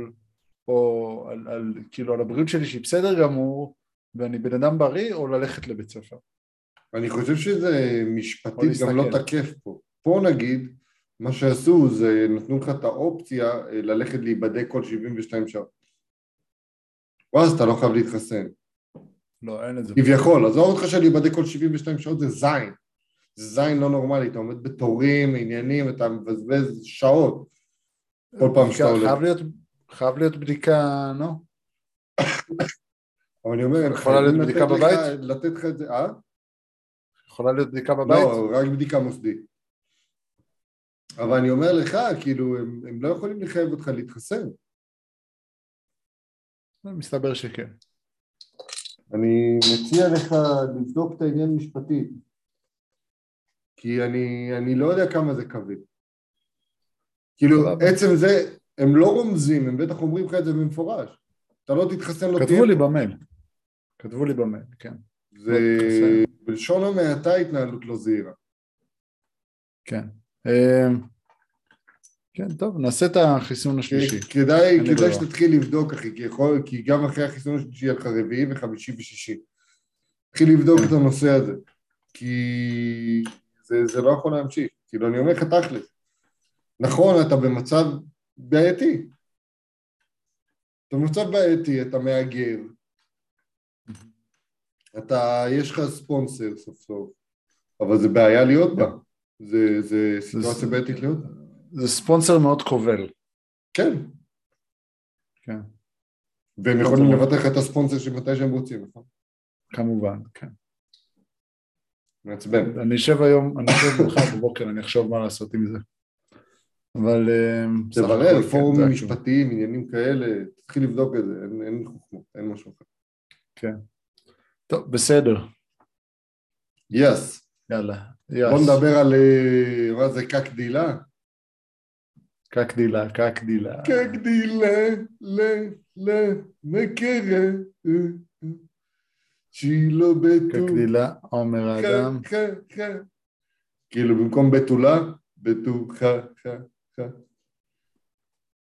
או על, על, כאילו על הבריאות שלי שהיא בסדר גמור ואני בן אדם בריא או ללכת לבית ספר?
אני חושב שזה
או
משפטית גם לא. תקף פה. פה נגיד, מה שעשו זה נתנו לך את האופציה אה, ללכת להיבדק כל 72 שעות. ואז אתה לא חייב להתחסן.
לא, אין את זה.
כביכול, עזוב אותך שלהיבדק כל 72 שעות זה זין. זה זין לא נורמלי, אתה עומד בתורים, עניינים, אתה מבזבז שעות כל פעם שאתה
חייב
הולך.
להיות, חייב להיות בדיקה, נו,
אבל אני אומר,
יכולה להיות בדיקה בבית?
לתת לך את זה, אה?
יכולה להיות בדיקה בבית?
לא, רק בדיקה מוסדית. אבל אני אומר לך, כאילו, הם, הם לא יכולים לחייב אותך להתחסן.
מסתבר שכן.
אני מציע לך לבדוק את העניין משפטית. כי אני, אני לא יודע כמה זה כבד. כאילו. עצם זה, הם לא רומזים, הם בטח אומרים לך את זה במפורש. אתה לא תתחסן, לא תהיה
כתבו לי במייל. כתבו לי במייל, כן.
זה. בלשון המעטה התנהלות לא זהירה.
כן. כן, טוב, נעשה את החיסון השלישי.
כדאי,
לי
כדאי
ברירה.
שתתחיל לבדוק אחי, כי, יכול, כי גם אחרי החיסון השלישי יהיה לך רביעי וחמישי ושישי. תתחיל לבדוק את הנושא הזה, כי זה, זה לא יכול להמשיך. כאילו, אני אומר לך תכל'ס. נכון, אתה במצב בעייתי. אתה במצב בעייתי, אתה מהגר. אתה, יש לך ספונסר סוף סוף, אבל זה בעיה להיות בה. זה, זה סיטואציה בעייתית להיות בה.
זה ספונסר מאוד כובל.
כן.
כן.
והם יכולים לבטח את הספונסר שמתי שהם רוצים, נכון?
כמובן, כן.
מעצבן.
אני אשב היום, אני אשב מחר בבוקר, אני אחשוב מה לעשות עם זה. אבל... אמ,
תברר,
כן,
פורומים. משפטיים, עניינים כאלה, תתחיל לבדוק את זה, אין, חוכמות, אין משהו אחר.
כן. טוב, בסדר.
יס.
יאללה.
בוא. נדבר על, אה, מה זה, קקדילה?
קקדילה, קקדילה.
קקדילה, ל, ל, מקרה, לא בטוח.
קקדילה, עומר האדם.
כאילו במקום בתולה, ח.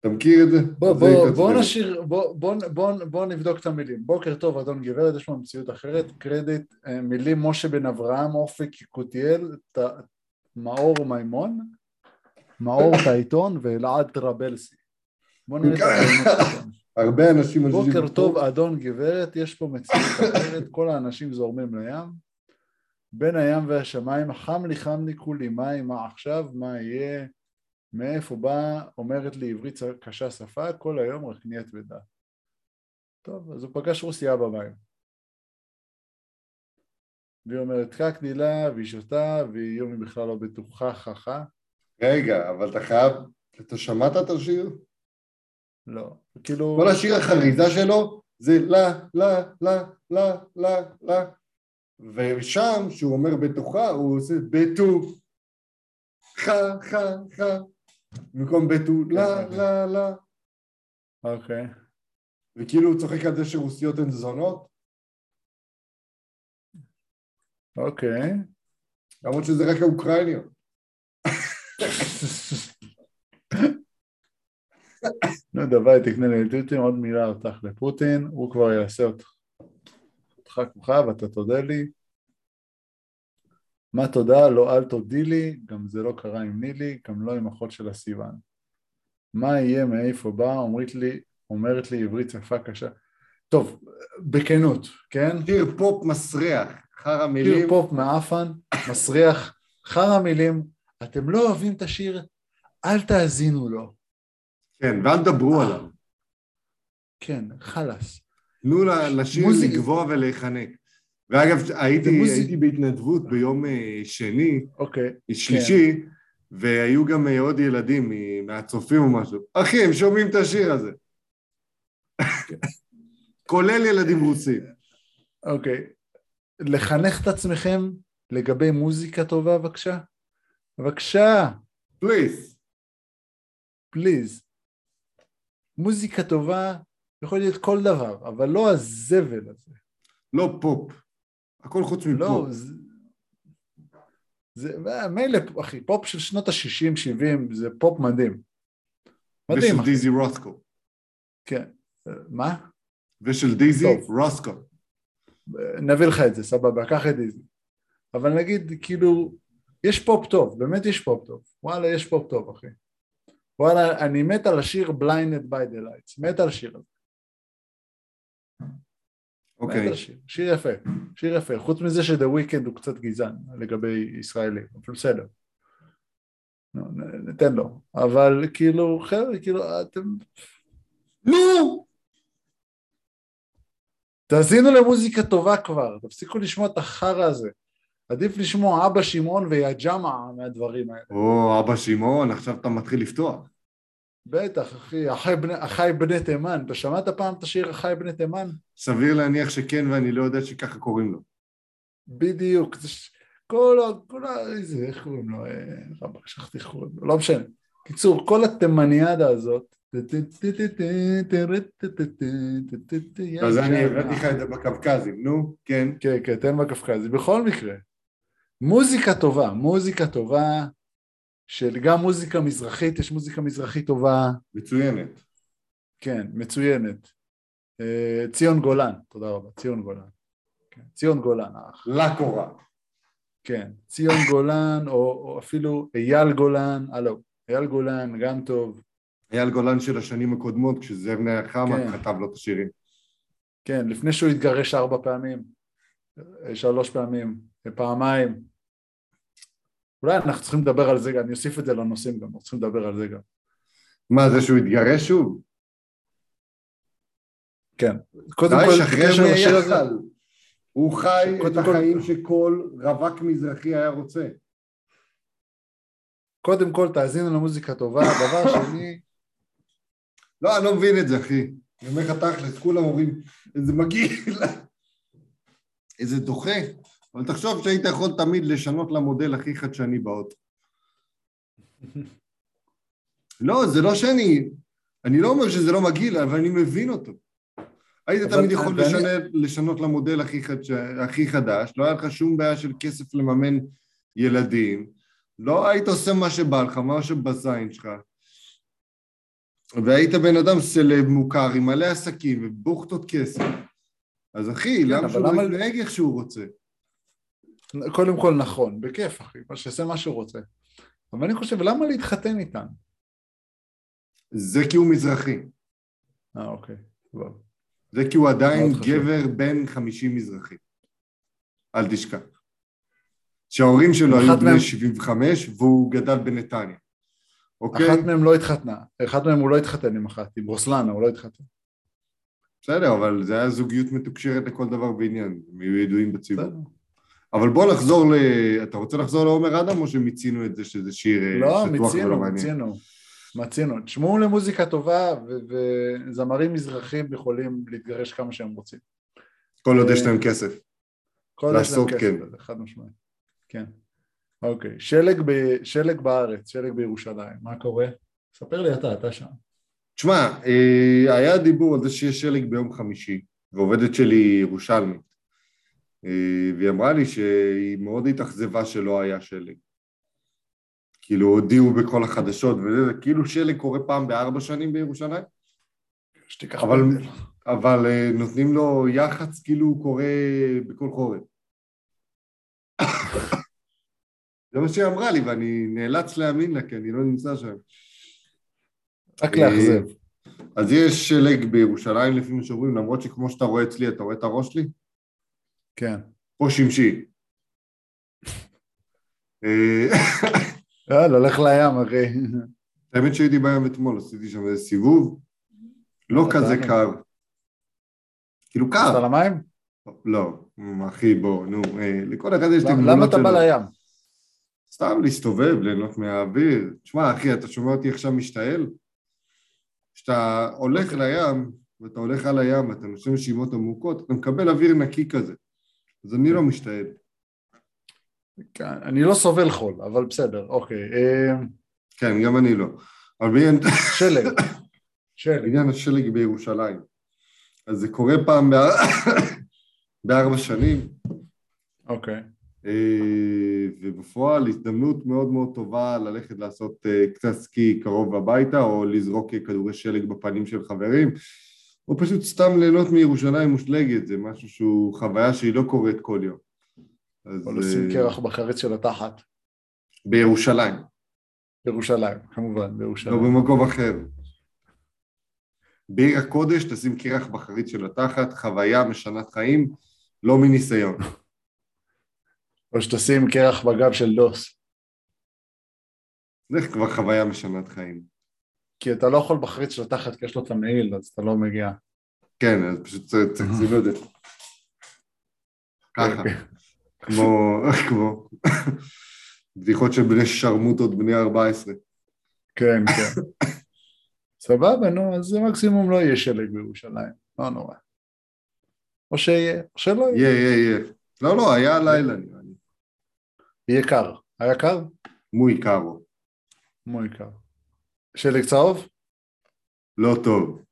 אתה מכיר את זה?
בוא, בוא. בוא נשאיר, בוא, בוא, בוא, בוא נבדוק את המילים. בוקר טוב, אדון גברת, יש פה מציאות אחרת. קרדיט, אה, מילים משה בן אברהם, אופק יקותיאל, מאור מימון, מאור טייטון ואלעד טרבלסי. בוא נראה את המילים.
הרבה אנשים...
בוקר טוב. אדון גברת, יש פה מציאות אחרת, כל האנשים זורמים לים. בין הים והשמיים, חם לי חם לי כולי מים, מה עכשיו, מה יהיה, מאיפה בא, אומרת לי עברית קשה שפה, כל היום רק נהיית ודעת. טוב, אז הוא פגש רוסייה במים. והיא אומרת, קק דילה, והיא שותה, והיא יומי בכלל לא בטוחה, חכה.
רגע, אבל אתה חייב... אתה שמעת את השיר?
לא, כאילו...
כל השיר החריזה שלו זה לה, לה, לה, לה, לה, לה. ושם, שהוא אומר בתוכה, הוא עושה בטו. חה, חה, חה. במקום בטו, לה, לה, לה.
אוקיי.
וכאילו הוא צוחק על זה שרוסיות הן זונות,
אוקיי.
למרות שזה רק האוקראיניות.
לא יודע, ביי, תקנה לי טוטים, עוד מילה אותך לפוטין, הוא כבר יעשה אותך כוכב, אתה תודה לי. מה תודה? לא אל תודי לי, גם זה לא קרה עם נילי, גם לא עם אחות של הסיוון. מה יהיה, מאיפה בא? אומרת לי, אומרת לי עברית שפה קשה. טוב, בכנות, כן?
שיר פופ מסריח, חרא מילים.
שיר פופ מעפן, מסריח, חרא מילים, אתם לא אוהבים את השיר, אל תאזינו לו.
כן, ואל תדברו עליו.
כן, חלאס.
תנו לשיר
מוזיק-
לגבוה ולהיחנק. ואגב, הייתי,
מוזיק-
הייתי בהתנדבות ביום אה, שני,
אוקיי,
שלישי, והיו גם אה, עוד ילדים מהצופים או משהו. אחי, הם שומעים את השיר הזה. כולל ילדים רוסים.
אוקיי. לחנך את עצמכם לגבי מוזיקה טובה, בבקשה? בבקשה,
please.
Please. מוזיקה טובה יכול להיות כל דבר, אבל לא הזבל הזה.
לא פופ. הכל חוץ
לא,
מפופ.
זה... זה מילא, אחי, פופ של שנות ה-60, 70, זה פופ מדהים. מדהים,
ושל. דיזי רוסקו.
כן. מה?
ושל דיזי. רוסקו.
נביא לך את זה, סבבה, קח את דיזי. אבל נגיד, כאילו, יש פופ טוב, באמת יש פופ טוב. וואלה, יש פופ טוב, אחי. וואלה, אני מת על השיר Blinded by the Lights, מת על השיר הזה.
אוקיי.
שיר יפה, שיר יפה. חוץ מזה שדה וויקנד הוא קצת גזען לגבי ישראלים, אבל בסדר. ניתן לו. אבל כאילו, חבר'ה, כאילו, אתם...
נו!
תאזינו למוזיקה טובה כבר, תפסיקו לשמוע את החרא הזה. עדיף לשמוע אבא שמעון ויג'מה מהדברים האלה.
או, אבא שמעון, עכשיו אתה מתחיל לפתוח.
בטח, אחי, אחי בני, אחי בני תימן. אתה שמעת פעם את השיר אחי בני תימן?
סביר להניח שכן, ואני לא יודע שככה קוראים לו.
בדיוק. זה ש... כל ה... כל ה... איזה, איך קוראים לו? אה, רבאק, שכחתי איך קוראים לו. לא משנה. קיצור, כל התימניאדה הזאת,
אז אני הבאתי לך את זה בקווקזים, נו, כן.
כן, כן, תן בקווקזי. בכל מקרה, מוזיקה טובה, מוזיקה טובה, של גם מוזיקה מזרחית, יש מוזיקה מזרחית טובה.
מצוינת.
כן, מצוינת. אה, ציון גולן, תודה רבה, ציון גולן. כן, ציון גולן, האח.
לקורה.
כן, ציון גולן, או, או אפילו אייל גולן, הלו, אייל גולן, גם טוב.
אייל גולן של השנים הקודמות, כשזאב נהיה חמה,
כן.
כתב לו את השירים.
כן, לפני שהוא התגרש ארבע פעמים, אה, שלוש פעמים, פעמיים. אולי אנחנו צריכים לדבר על זה, אני אוסיף את זה לנושאים גם, אנחנו צריכים לדבר על זה גם.
מה, זה שהוא התגרש שוב?
כן. קודם כל,
שחרר מיחל. הוא חי את
קודם כל-
החיים שכל רווק מזרחי היה רוצה.
קודם כל תאזינו למוזיקה טובה, דבר שני,
לא, אני לא מבין את זה, אחי. אני אומר לך תכלס, כולם אומרים, איזה מגעיל, איזה דוחה. אבל תחשוב שהיית יכול תמיד לשנות למודל הכי חדשני באוטו. לא, זה לא שאני... אני לא אומר שזה לא מגעיל, אבל אני מבין אותו. היית תמיד יכול
ואני-
לשנות, לשנות למודל הכי, חדש, הכי חדש, לא היה לך שום בעיה של כסף לממן ילדים, לא היית עושה מה שבא לך, מה שבזין שלך, והיית בן אדם סלב מוכר עם מלא עסקים ובוכטות כסף. אז אחי, למה
אבל
שהוא לא
למה-
יתנהג איך שהוא רוצה?
קודם כל נכון, בכיף אחי, שיעשה מה שהוא רוצה. אבל אני חושב, למה להתחתן איתם?
זה כי הוא מזרחי.
אה, אוקיי, טוב.
זה כי הוא עדיין. גבר בן 50 מזרחי. אל תשכח. שההורים שלו היו בני
מהם-
75 והוא גדל בנתניה. אוקיי?
אחת מהם לא התחתנה, אחת מהם הוא לא התחתן עם אחת, עם רוסלנה הוא לא התחתן.
בסדר, אבל זה היה זוגיות מתוקשרת לכל דבר ועניין. הם היו ידועים בציבור. אבל בוא נחזור ל... אתה רוצה לחזור לעומר אדם או שמיצינו את זה שזה שיר אה,
לא,
שטוח ולא
מיצינו,
מעניין?
מיצינו, מיצינו. תשמעו למוזיקה טובה וזמרים מזרחים יכולים להתגרש כמה שהם רוצים.
כל עוד
אה,
יש להם כסף.
כל עוד יש להם כסף
כן.
חד משמעית. כן. אוקיי, שלג, ב... שלג בארץ, שלג בירושלים, מה קורה? ספר לי אתה, אתה שם.
תשמע, אה, היה דיבור על זה שיש שלג ביום חמישי, ועובדת שלי ירושלמית, והיא אמרה לי שהיא מאוד התאכזבה שלא היה שלג. כאילו הודיעו בכל החדשות וזה, זה כאילו שלג קורה פעם בארבע שנים בירושלים,
שתיקח
אבל. אבל אה, נותנים לו יח"צ כאילו הוא קורה בכל חורף. זה מה שהיא אמרה לי ואני נאלץ להאמין לה כי אני לא נמצא שם.
רק לאכזב.
אז יש שלג בירושלים לפי מה שאומרים, למרות שכמו שאתה רואה אצלי, אתה רואה את הראש שלי?
כן.
פה שמשי. אה,
יאללה, לך לים, אחי.
האמת שהייתי בים אתמול, עשיתי שם איזה סיבוב, לא כזה. קר. כאילו קר.
על המים?
לא, אחי, בוא, נו, אה, לכל אחד יש את הגבולות
למה אתה
שלו.
בא לים?
סתם להסתובב, ליהנות מהאוויר. תשמע, אחי, אתה שומע אותי עכשיו משתעל? כשאתה הולך לים, ואתה הולך על הים ואתה נושם נשימות עמוקות, אתה מקבל אוויר נקי כזה. אז אני לא משתעל.
כן, אני לא סובל חול, אבל בסדר, אוקיי. אה,
כן, גם אני לא.
שלג. שלג.
בעניין השלג בירושלים, אז זה קורה פעם באר- בארבע שנים,
אוקיי.
אה, ובפועל הזדמנות מאוד מאוד טובה ללכת לעשות אה, קצת סקי קרוב הביתה, או לזרוק כדורי שלג בפנים של חברים, או פשוט סתם ליהנות מירושלים מושלגת, זה משהו שהוא חוויה שהיא לא קורית כל יום. אז
או לשים
אה,
קרח בחריץ של התחת.
בירושלים,
בירושלים, כמובן,
לא
בירושלים.
במקום אחר. בעיר הקודש תשים קרח בחריץ של התחת, חוויה משנת חיים, לא מניסיון.
או שתשים קרח בגב של דוס.
זה כבר חוויה משנת חיים.
כי אתה לא יכול בחריץ של התחת כי יש לו את המעיל, אז אתה לא מגיע.
כן, אז פשוט צריך לשים את זה. ככה,
אוקיי.
כמו, כמו בדיחות של בני שרמוטות בני 14.
כן, כן. סבבה, נו, אז זה מקסימום לא יהיה שלג בירושלים, לא נורא. או שיהיה, או שלא יהיה.
יהיה, יהיה, יהיה. לא, לא, היה לילה נראה לי.
יהיה קר. היה קר?
מוי קארו.
מוי קר. שלג צהוב?
לא טוב.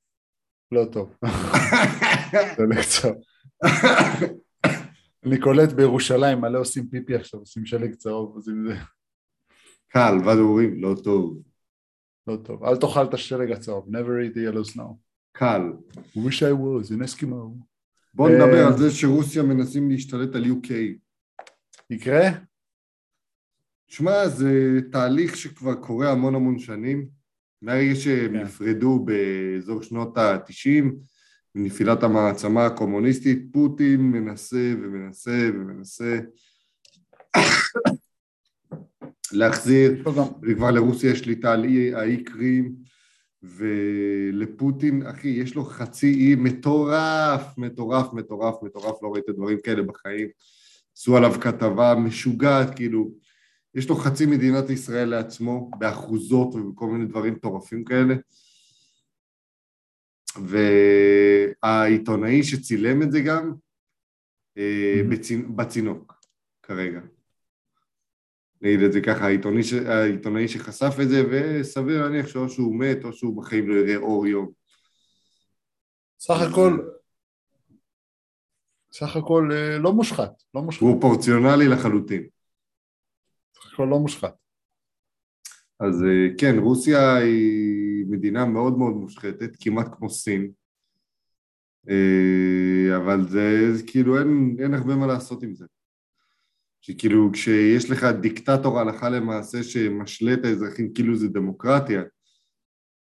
לא טוב. לא טוב. אני קולט בירושלים, מלא עושים פיפי עכשיו, עושים שלג צהוב, עושים זה.
קל, ואז אומרים, לא טוב.
לא טוב. אל תאכל את השלג הצהוב, never eat the yellow snow.
קל.
wish I was in Eskimo.
בוא נדבר
אה,
על זה שרוסיה מנסים להשתלט על UK.
יקרה?
שמע, זה תהליך שכבר קורה המון המון שנים. מהרגע שהם
כן.
נפרדו באזור שנות ה-90, מנפילת המעצמה הקומוניסטית, פוטין מנסה ומנסה ומנסה להחזיר. וכבר לרוסיה יש שליטה על אי- האי קרים, ולפוטין, אחי, יש לו חצי אי מטורף, מטורף, מטורף, מטורף, לא ראית דברים כאלה בחיים. עשו עליו כתבה משוגעת, כאילו, יש לו חצי מדינת ישראל לעצמו, באחוזות ובכל מיני דברים מטורפים כאלה. והעיתונאי שצילם את זה גם, אה,
Mhm.
בצינ... בצינוק, כרגע. נגיד את זה ככה, העיתונאי, ש... העיתונאי שחשף את זה, וסביר להניח שאו שהוא מת או שהוא בחיים לא יראה אור יום.
סך הכל... סך הכל אה, לא מושחת, לא מושחת.
הוא פורציונלי לחלוטין.
הכל לא מושחת.
אז אה, כן, רוסיה היא מדינה מאוד מאוד מושחתת, כמעט כמו סין. אה, אבל זה, זה כאילו אין, אין הרבה מה לעשות עם זה. שכאילו כשיש לך דיקטטור הלכה למעשה שמשלה את האזרחים כאילו זה דמוקרטיה,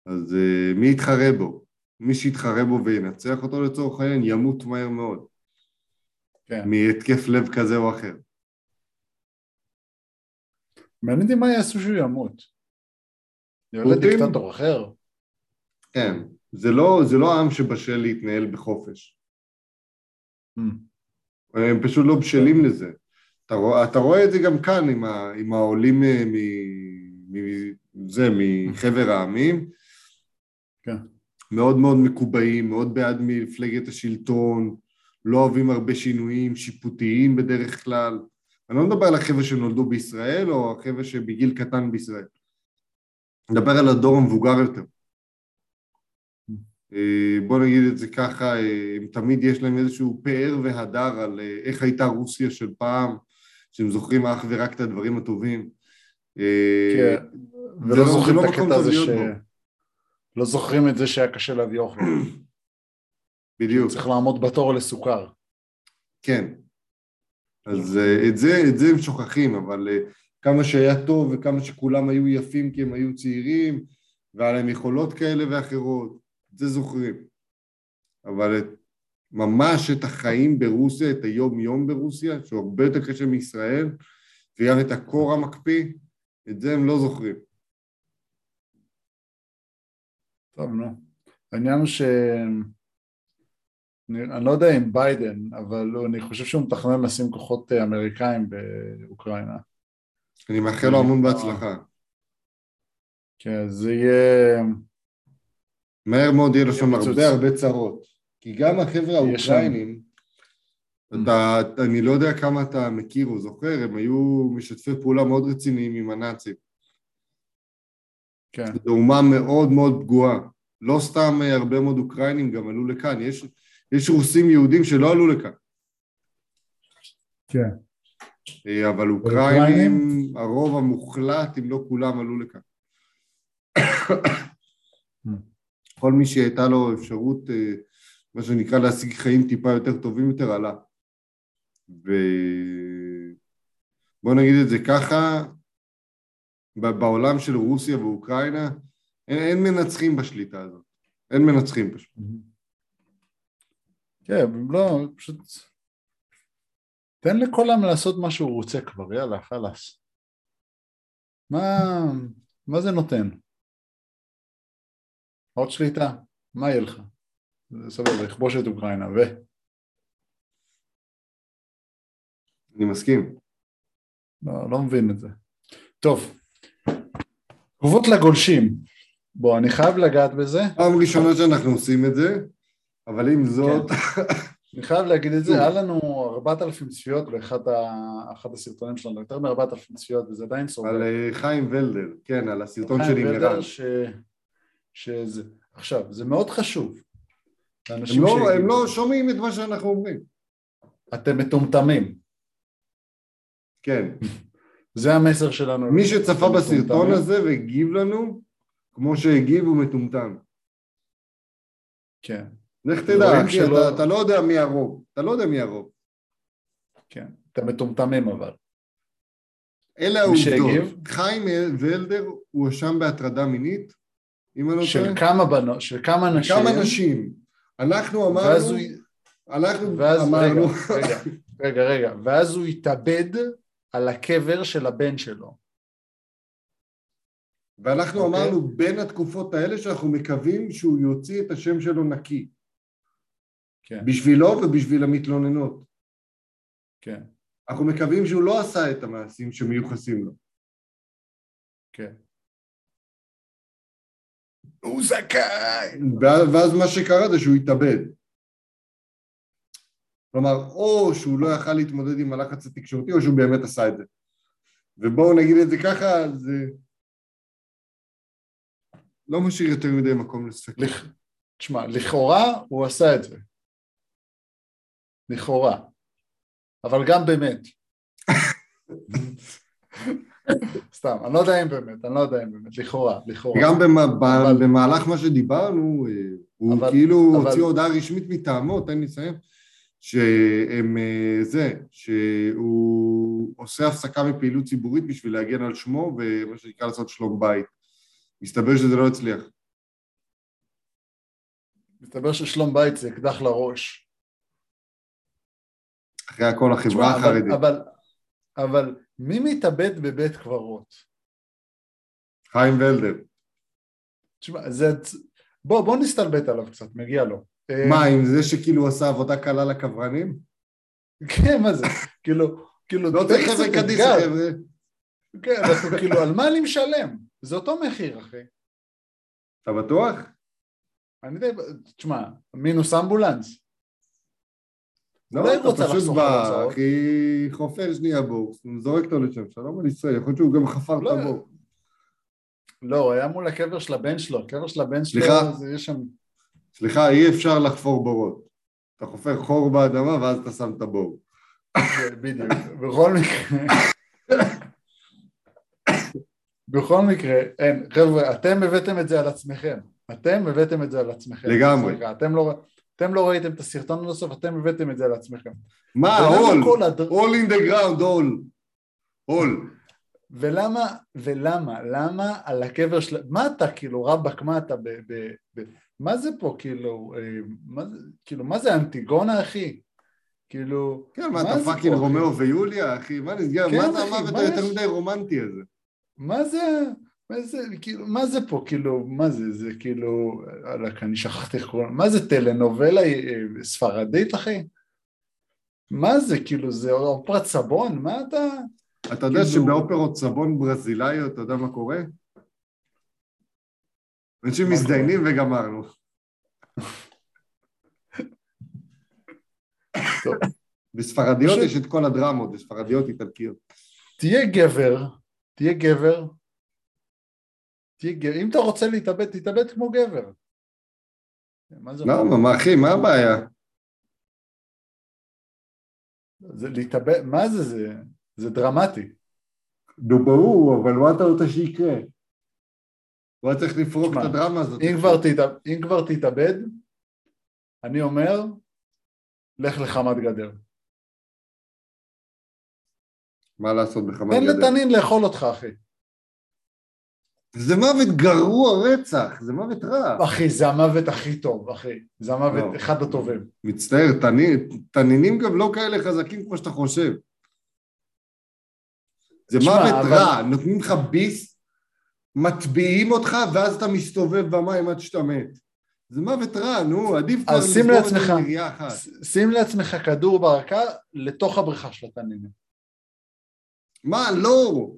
אז אה, מי יתחרה בו? מי שיתחרה בו וינצח אותו לצורך העניין ימות מהר מאוד,
כן.
מהתקף לב כזה או אחר.
מעניין אותי מה יעשו שהוא ימות. יעלה? דיקטטור אחר?
כן, זה לא, זה לא עם שבשל להתנהל בחופש.
Hmm.
הם פשוט לא בשלים לזה. אתה רואה, אתה רואה את זה גם כאן עם, ה, עם העולים אה, מ, מ, זה, מחבר העמים.
כן.
מאוד מאוד מקובעים, מאוד בעד מפלגת השלטון, לא אוהבים הרבה שינויים שיפוטיים בדרך כלל. אני לא מדבר על החבר'ה שנולדו בישראל או החבר'ה שבגיל קטן בישראל. אני מדבר על הדור המבוגר יותר. אה, בוא נגיד את זה ככה, אה, הם תמיד יש להם איזשהו פאר והדר על אה, איך הייתה רוסיה של פעם, שהם זוכרים אך ורק את הדברים הטובים.
כן. ולא
לא-
זוכרים
לא
את הקטע הזה ש... לא זוכרים את זה שהיה קשה להביא אוכל.
בדיוק,
צריך לעמוד בתור לסוכר.
כן. אז אה, את זה, את זה הם שוכחים, אבל אה, כמה שהיה טוב וכמה שכולם היו יפים כי הם היו צעירים והיה להם יכולות כאלה ואחרות, את זה זוכרים. אבל את, ממש את החיים ברוסיה, את היום-יום ברוסיה, שהוא הרבה יותר קשה מישראל, וגם את הקור המקפיא, את זה הם לא זוכרים.
טוב, נו. העניין הוא ש... אני, לא יודע אם ביידן, אבל אני חושב שהוא מתכנן לשים כוחות אה, אמריקאים באוקראינה.
אני מאחל לו המון בהצלחה.
כן, זה יהיה...
מהר מאוד יהיה לו שם. הרבה הרבה צרות. כי גם החבר'ה. האוקראינים, אתה, אני לא יודע כמה אתה מכיר או זוכר, הם היו משתפי פעולה מאוד רציניים עם הנאצים.
כן,
זו אומה מאוד מאוד פגועה. לא סתם אה, הרבה מאוד אוקראינים גם עלו לכאן, יש, יש רוסים יהודים שלא עלו לכאן.
כן.
אה, אבל
אוקראינים?
אוקראינים, הרוב המוחלט, אם לא כולם, עלו לכאן. כל מי שהייתה לו אפשרות, אה, מה שנקרא, להשיג חיים טיפה יותר טובים יותר, עלה. ובוא נגיד את זה ככה, בעולם של רוסיה ואוקראינה, אין, אין מנצחים בשליטה הזאת. אין מנצחים פשוט.
כן, לא, פשוט... תן לכל עם לעשות מה שהוא רוצה כבר, יאללה, חלאס. מה, מה זה נותן? עוד שליטה, מה יהיה לך? סבבה, לכבוש את אוקראינה, ו...
אני מסכים.
לא, לא מבין את זה. טוב, תגובות לגולשים. בוא, אני חייב לגעת בזה,
פעם ראשונה שאנחנו עושים את זה, אבל עם זאת,
אני חייב להגיד את זה, היה לנו 4,000 צפיות באחד הסרטונים שלנו, יותר מ-4,000 צפיות, וזה עדיין סובל.
על אה, חיים ולדר, כן, על הסרטון שלי עם ערן.
שזה... עכשיו, זה מאוד חשוב.
הם לא, הם לא שומעים את מה שאנחנו אומרים.
אתם מטומטמים.
כן.
זה המסר שלנו.
מי שצפה בסרטון. הזה והגיב לנו, כמו שהגיב הוא מטומטם.
כן,
לך תדע, אחי, אתה, אתה לא יודע מי הרוב. אתה לא יודע מי הרוב.
כן. אתם מטומטמים אבל.
אלה? העובדות. חיים ולדר הואשם בהטרדה מינית, אם אני לא
של
טועה.
כמה בנות, של כמה נשים.
כמה נשים. אנחנו
ואז
אמרנו,
הוא...
אנחנו
ואז,
אמרנו,
רגע, רגע, רגע, רגע, ואז הוא התאבד על הקבר של הבן שלו.
ואנחנו
אוקיי.
אמרנו בין התקופות האלה שאנחנו מקווים שהוא יוציא את השם שלו נקי.
כן,
בשבילו ובשביל המתלוננות.
כן,
אנחנו מקווים שהוא לא עשה את המעשים שמיוחסים לו.
כן. הוא זכאי!
ואז מה שקרה זה שהוא התאבד. כלומר, או שהוא לא יכל להתמודד עם הלחץ התקשורתי, או שהוא באמת עשה את זה. ובואו נגיד את זה ככה, זה לא משאיר יותר מדי מקום לספק.
לכ... תשמע, לכאורה הוא עשה את זה. לכאורה. אבל גם באמת. סתם, אני לא יודע אם באמת, אני לא יודע אם באמת, לכאורה, לכאורה.
גם במ- ב-
אבל-
במהלך מה שדיברנו, אה, הוא
אבל-
כאילו
אבל-
הוציא הודעה רשמית מטעמו, תן לי לסיים, שהם אה, זה, שהוא עושה הפסקה מפעילות ציבורית בשביל להגן על שמו ומה שנקרא לעשות שלום בית. מסתבר שזה לא הצליח.
מסתבר ששלום בית זה אקדח לראש.
אחרי הכל החברה
תשמע, אבל-
החרדית.
אבל, אבל מי מתאבד בבית קברות?
חיים ולדר.
תשמע, זה... בוא, בוא נסתלבט עליו קצת, מגיע לו. אה,
מה, עם זה שכאילו עשה עבודה קלה לקברנים?
כן, מה זה? כאילו, כאילו...
לא צריך חבר'ה
אתגר.
חבר'ה.
כן, אנחנו כאילו, על מה אני משלם? זה אותו מחיר, אחי.
אתה בטוח?
אני די... תשמע, מינוס אמבולנס.
לא,
אולי
אתה
רוצה
פשוט בא,
הוצאות.
אחי, חופר שנייה בורס, זורק אותו לשם, שלום על ישראל, יכול להיות שהוא גם חפר
לא,
את הבור.
לא, הוא היה מול הקבר של הבן שלו, הקבר של הבן שלו? זה יש שם...
סליחה, אי אפשר לחפור בורות. אתה חופר חור באדמה ואז אתה שם את הבור.
בדיוק. בכל מקרה... בכל מקרה, אין, חבר'ה, אתם הבאתם את זה על עצמכם. אתם הבאתם את זה על עצמכם.
לגמרי.
אתם לא, אתם לא ראיתם את הסרטון עד הסוף, אתם הבאתם את זה על עצמכם.
מה,
הדר-
all in the ground, all. all.
ולמה, ולמה, למה על הקבר של... מה אתה כאילו, רבאק, מה אתה ב... ב, ב מה זה פה, כאילו, אה, מה זה, כאילו, מה זה אנטיגונה, אחי? כאילו...
כן, מה, אתה
זה
פאקינג? רומאו ויוליה, אחי? מה נסגר?
כן,
מה
אחי,
המוות
מה
היותר? מדי רומנטי הזה?
מה זה, מה זה, כאילו, מה זה פה, כאילו, מה זה, זה כאילו, וואלכ, אני שכחתי איך קוראים, מה זה טלנובלה אה, ספרדית, אחי? מה זה, כאילו, זה אופרת סבון? מה אתה...
אתה יודע
כאילו-
שבאופרות סבון ברזילאיות, אתה יודע מה קורה? אנשים מזדיינים וגמרנו. בספרדיות יש את כל הדרמות, בספרדיות איטלקיות.
תהיה גבר, תהיה גבר, תהיה אם אתה רוצה להתאבד, תתאבד כמו גבר. מה זה?
למה? מה אחי, מה הבעיה?
זה להתאבד, מה זה, זה, זה דרמטי.
נו ברור, אבל מה אתה רוצה שיקרה? הוא היה צריך לפרוק את הדרמה הזאת.
אם כבר, תתאבד, אם כבר תתאבד, אני אומר, לך לחמת גדר.
מה לעשות בחמת
תן
גדר?
לתנין לאכול אותך, אחי.
זה מוות גרוע רצח, זה מוות רע.
אחי, זה המוות הכי טוב, אחי. זה המוות,
לא.
אחד הטובים.
מצטער, תנינים גם לא כאלה חזקים כמו שאתה חושב. זה
תשמע,
מוות
אבל-
רע, נותנים לך ביס, מטביעים אותך ואז אתה מסתובב במים עד שאתה מת. זה מוות רע, נו, עדיף כבר לסגור את זה אחת.
שים לעצמך כדור ברקה לתוך הבריכה של התנינים.
מה, לא.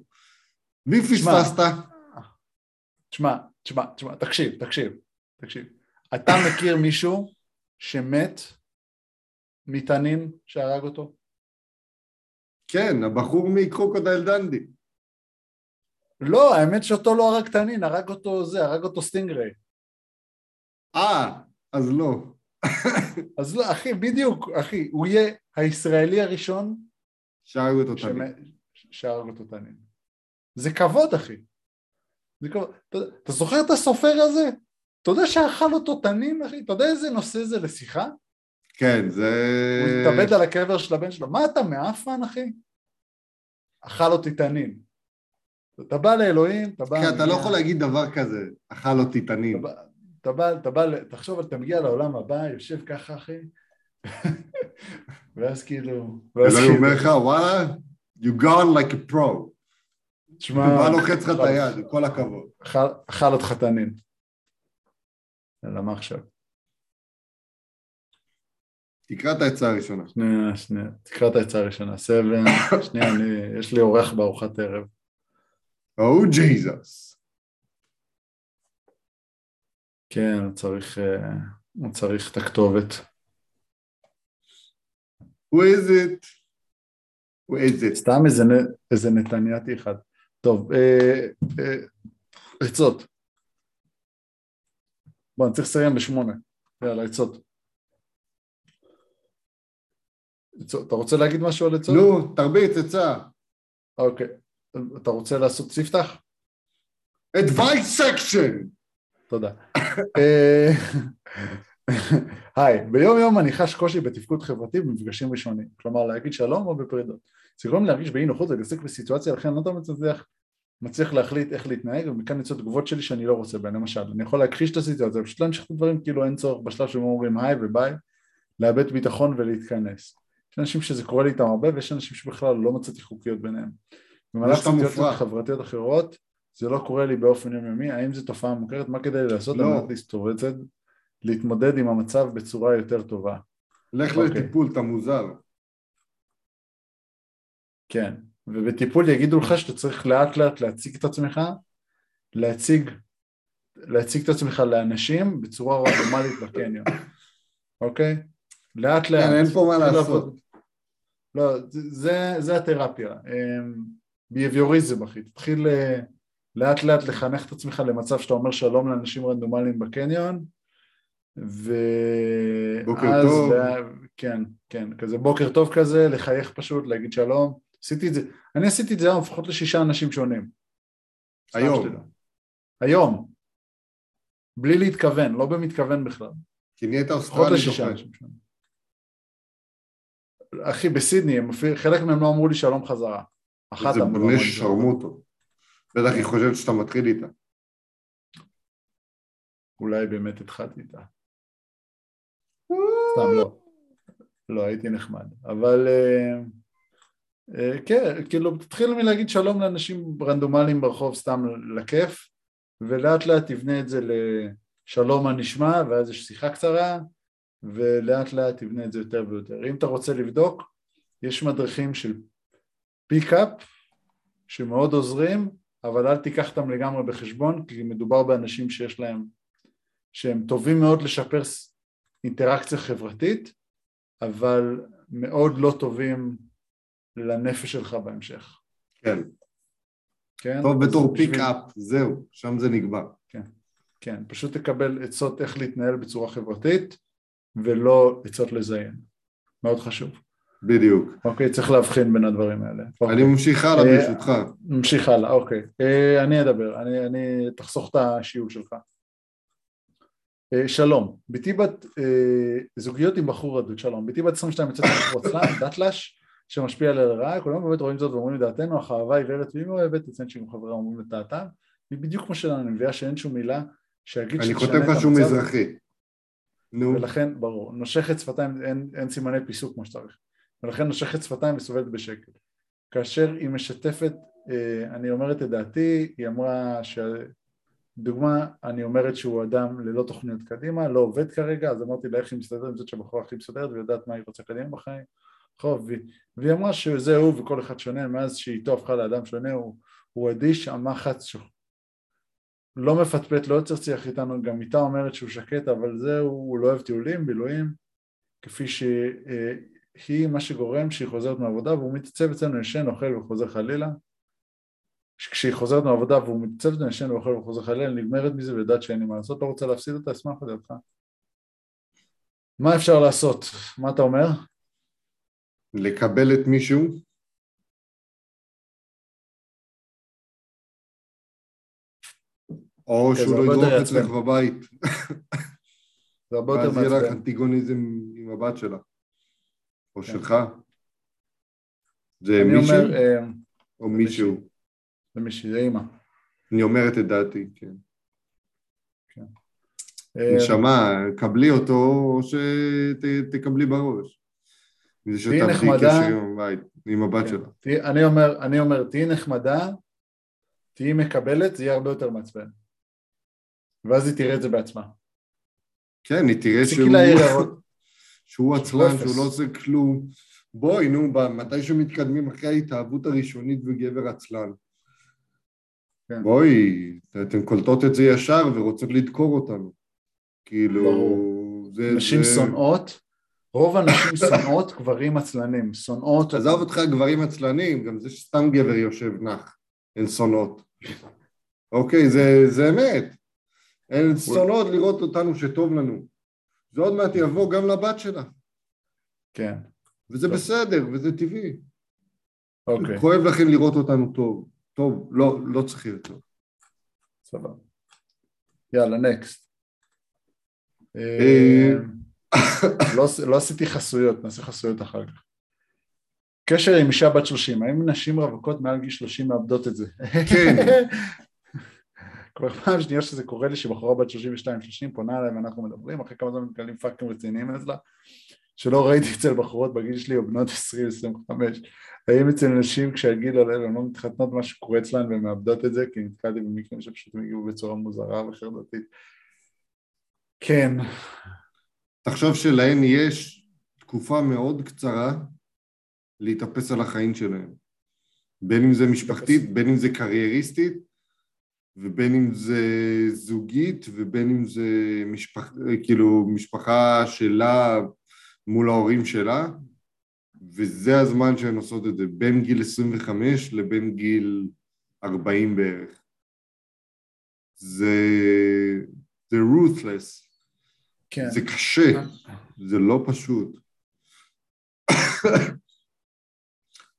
מי פספסת?
תשמע, תשמע, תשמע, תקשיב, תקשיב, תקשיב. אתה מכיר מישהו שמת מתנין שהרג אותו?
כן, הבחור מקרוקודייל דנדי.
לא, האמת שאותו לא הרג תנין, הרג אותו זה, הרג אותו סטינגריי.
אה, אז לא.
אז לא, אחי, בדיוק, אחי, הוא יהיה הישראלי הראשון
שהרגו את אותה.
שהרג את אותנין. זה כבוד, אחי. זה. אתה, אתה זוכר את הסופר הזה? אתה יודע שאכל אותו תנין, אחי? אתה יודע איזה נושא זה לשיחה?
כן, זה...
הוא התאבד על הקבר של הבן שלו. מה אתה מעפן, אחי? אכל אותי תנין. אתה בא לאלוהים, אתה בא...
כן, אתה לא יכול להגיד דבר כזה, אכל אותי תנין.
אתה בא, אתה בא, תחשוב, אתה מגיע לעולם הבא, יושב ככה, אחי, ואז כאילו...
כאילו... אומר לך, וואלה, you gone like a pro. תשמע... מה לוחץ לך את היד, כל הכבוד.
אכל אותך תנין. יאללה, מה עכשיו?
תקרא את העצה הראשונה.
שנייה, שנייה, תקרא את העצה הראשונה. סבן, שנייה, אני, יש לי אורח בארוחת ערב.
או oh, ג'ייזוס.
כן, הוא צריך, אה, הוא צריך את הכתובת.
Who is it? Who is it?
סתם איזה, איזה נתניאתי אחד. טוב, אה, אה, עצות. בוא, אני צריך לסיים בשמונה. יאללה, עצות. אתה רוצה להגיד משהו על עצות?
נו, תרביץ, עצה.
אוקיי. אתה רוצה לעשות ספתח?
advice section!
תודה. אה, היי, ביום יום אני חש קושי בתפקוד חברתי במפגשים ראשונים, כלומר להגיד שלום או בפרידות. זה גורם להרגיש באי נוחות ולהתעסק בסיטואציה, לכן לא תמיד מצליח, מצליח להחליט איך להתנהג, ומכאן יוצאות תגובות שלי שאני לא רוצה בהן, למשל, אני יכול להכחיש את הסיטואציה, פשוט להמשיך את הדברים כאילו אין צורך בשלב שבו אומרים היי וביי, לאבד ביטחון ולהתכנס. יש אנשים שזה קורה לי איתם הרבה ויש אנשים שבכלל לא מצאתי חוקיות ביניהם. במהלך סיטואציות חברתיות אחרות זה לא קורה לי באופן יומיומי, האם זו תופעה מוכרת? מה כדאי לעשות? לא. על להסתובב להתמודד עם המצב בצורה יותר טובה.
לך okay. אוקיי. לטיפול, אתה מוזר.
כן, ובטיפול יגידו לך שאתה צריך לאט לאט להציג את עצמך, להציג, להציג את עצמך לאנשים בצורה רנדומלית בקניון, אוקיי? לאט לאט.
כן, אין פה מה לעשות.
לא, זה, זה התרפיה. ביביוריזם, אחי. תתחיל אה, לאט לאט לחנך את עצמך למצב שאתה אומר שלום לאנשים רנדומליים בקניון, ואז...
בוקר טוב. לה...
כן, כן, כזה בוקר טוב כזה, לחייך פשוט, להגיד שלום. עשיתי את זה, אני עשיתי את זה היום לפחות לשישה אנשים שונים.
היום.
היום. בלי להתכוון, לא במתכוון בכלל.
כי נהיית אוסטרלי
דוחה. אחי, בסידני, חלק מהם לא אמרו לי שלום חזרה.
אחת. זה בני שרמוטו. בטח היא חושבת שאתה מתחיל איתה.
אולי באמת התחלתי איתה. סתם לא. לא, הייתי נחמד. אבל אה, אה, כן, כאילו, תתחיל מלהגיד שלום לאנשים רנדומליים ברחוב סתם לכיף, ולאט לאט תבנה את זה לשלום מה נשמע, ואז יש שיחה קצרה, ולאט לאט תבנה את זה יותר ויותר. אם אתה רוצה לבדוק, יש מדריכים של פיקאפ שמאוד עוזרים, אבל אל תיקח אותם לגמרי בחשבון, כי מדובר באנשים שיש להם, שהם טובים מאוד לשפר אינטראקציה חברתית, אבל מאוד לא טובים לנפש שלך בהמשך.
כן. כן? טוב בתור פיקאפ, זהו, שם זה נגמר.
כן, כן, פשוט תקבל עצות איך להתנהל בצורה חברתית, ולא עצות לזיין. מאוד חשוב.
בדיוק.
אוקיי, צריך להבחין בין הדברים האלה.
אני אוקיי. ממשיך הלאה אה, ברשותך.
ממשיך הלאה, אוקיי. אה, אני אדבר, אני, אני תחסוך את השיעור שלך. אה, שלום, בתי בת, זוגיות עם בחור רדוד, שלום, בתי בת 22 יוצאת בחור עצלן, דתל"ש, שמשפיע עליה לרעה, כולם באמת רואים זאת ואומרים לדעתנו, אך האהבה עיוורת ואם אוהבת, אציין שגם חברה אומרים את דעתם, היא בדיוק כמו שלנו, אני מביאה שאין שום מילה שיגיד
אני כותב לך שהוא מזרחי.
נו. ולכן, ברור, נושכת שפתיים, אין, אין סימני פיסוק כמו שצריך. ולכן נושכת שפתיים וסובלת בשקט. כאשר היא משתפת, אה, אני אומרת את דעתי, היא אמרה שדוגמה, אני אומרת שהוא אדם ללא תוכניות קדימה, לא עובד כרגע, אז אמרתי לה איך היא מסתדרת עם זאת שהבחורה הכי מסתדרת ויודעת מה היא רוצה קדימה בחיים, חוב, והיא אמרה שזה הוא וכל אחד שונה, מאז שאיתו הפכה לאדם שונה, הוא, הוא אדיש, המחץ, לא מפטפט, לא יוצר שיח איתנו, גם איתה אומרת שהוא שקט, אבל זהו, הוא לא אוהב טיולים, בילויים, כפי ש... אה, היא מה שגורם שהיא חוזרת מעבודה והוא מתייצב אצלנו ישן, אוכל וחוזר חלילה כשהיא חוזרת מהעבודה והוא מצוות ונשן ואוכל וחוזר חלילה, נגמרת מזה ויודעת שאין לי מה לעשות, לא רוצה להפסיד אותה, אשמח לדעתך. מה אפשר לעשות? מה אתה אומר?
לקבל את מישהו או
כן,
שהוא לא ידרוך אצלך. בבית,
זה הרבה יותר
ואז יהיה לך
מעצבן.
אנטיגוניזם עם הבת שלה, או
כן.
שלך. זה מישהו
אומר, אה,
או מישהו?
זה מישהי, זה אימא.
אני אומרת את דעתי, כן.
אה,
נשמה, קבלי אותו, או שתקבלי בראש. שתעבדי
נחמדה.
עם הבת
כן.
שלה.
אני אומר, אני אומר, תהיי נחמדה, תהיי מקבלת, זה יהיה הרבה יותר מעצבן. ואז היא תראה את זה בעצמה.
כן, היא תראה שהוא... שהוא
שהוא
עצלן,
אפס.
שהוא לא עושה כלום. בואי, נו, מתי שמתקדמים אחרי ההתאהבות הראשונית בגבר עצלן.
כן.
בואי, אתן קולטות את זה ישר ורוצות לדקור אותנו. כאילו...
ברור.
זה...
נשים
זה...
שונאות, רוב הנשים שונאות גברים עצלנים, שונאות,
עזוב אותך גברים עצלנים, גם זה שסתם גבר יושב נח, הן שונאות. אוקיי, זה, זה אמת. הן שונאות לראות אותנו שטוב לנו. זה עוד מעט יבוא גם לבת שלה,
כן,
וזה
טוב.
בסדר, וזה טבעי.
אוקיי,
כואב לכם לראות אותנו טוב. טוב, לא, לא צריך יותר.
סבבה. יאללה, נקסט. לא לא עשיתי חסויות, נעשה חסויות אחר כך. קשר עם אישה בת 30, האם נשים רווקות מעל גיל 30 מאבדות את זה?
כן.
כבר פעם שנייה שזה קורה לי שבחורה בת 32-30 פונה אליי ואנחנו מדברים, אחרי כמה זמן מתקלים פאקים רציניים אצלה, שלא ראיתי אצל בחורות בגיל שלי או בנות 20-25. האם אצל נשים כשהגיל עולה הן לא מתחתנות מה שקורה אצלן והן מאבדות את זה, כי נתקלתי במקרים שפשוט הגיעו בצורה מוזרה וחרדתית. כן,
תחשוב שלהן יש תקופה מאוד קצרה להתאפס על החיים שלהם. בין אם זה משפחתית, בין אם זה קרייריסטית, ובין אם זה זוגית, ובין אם זה משפח... כאילו משפחה שלה מול ההורים שלה, וזה הזמן שהן עושות את זה, בין גיל 25 לבין גיל 40 בערך. זה... זה ruthless.
כן.
זה קשה, זה לא פשוט.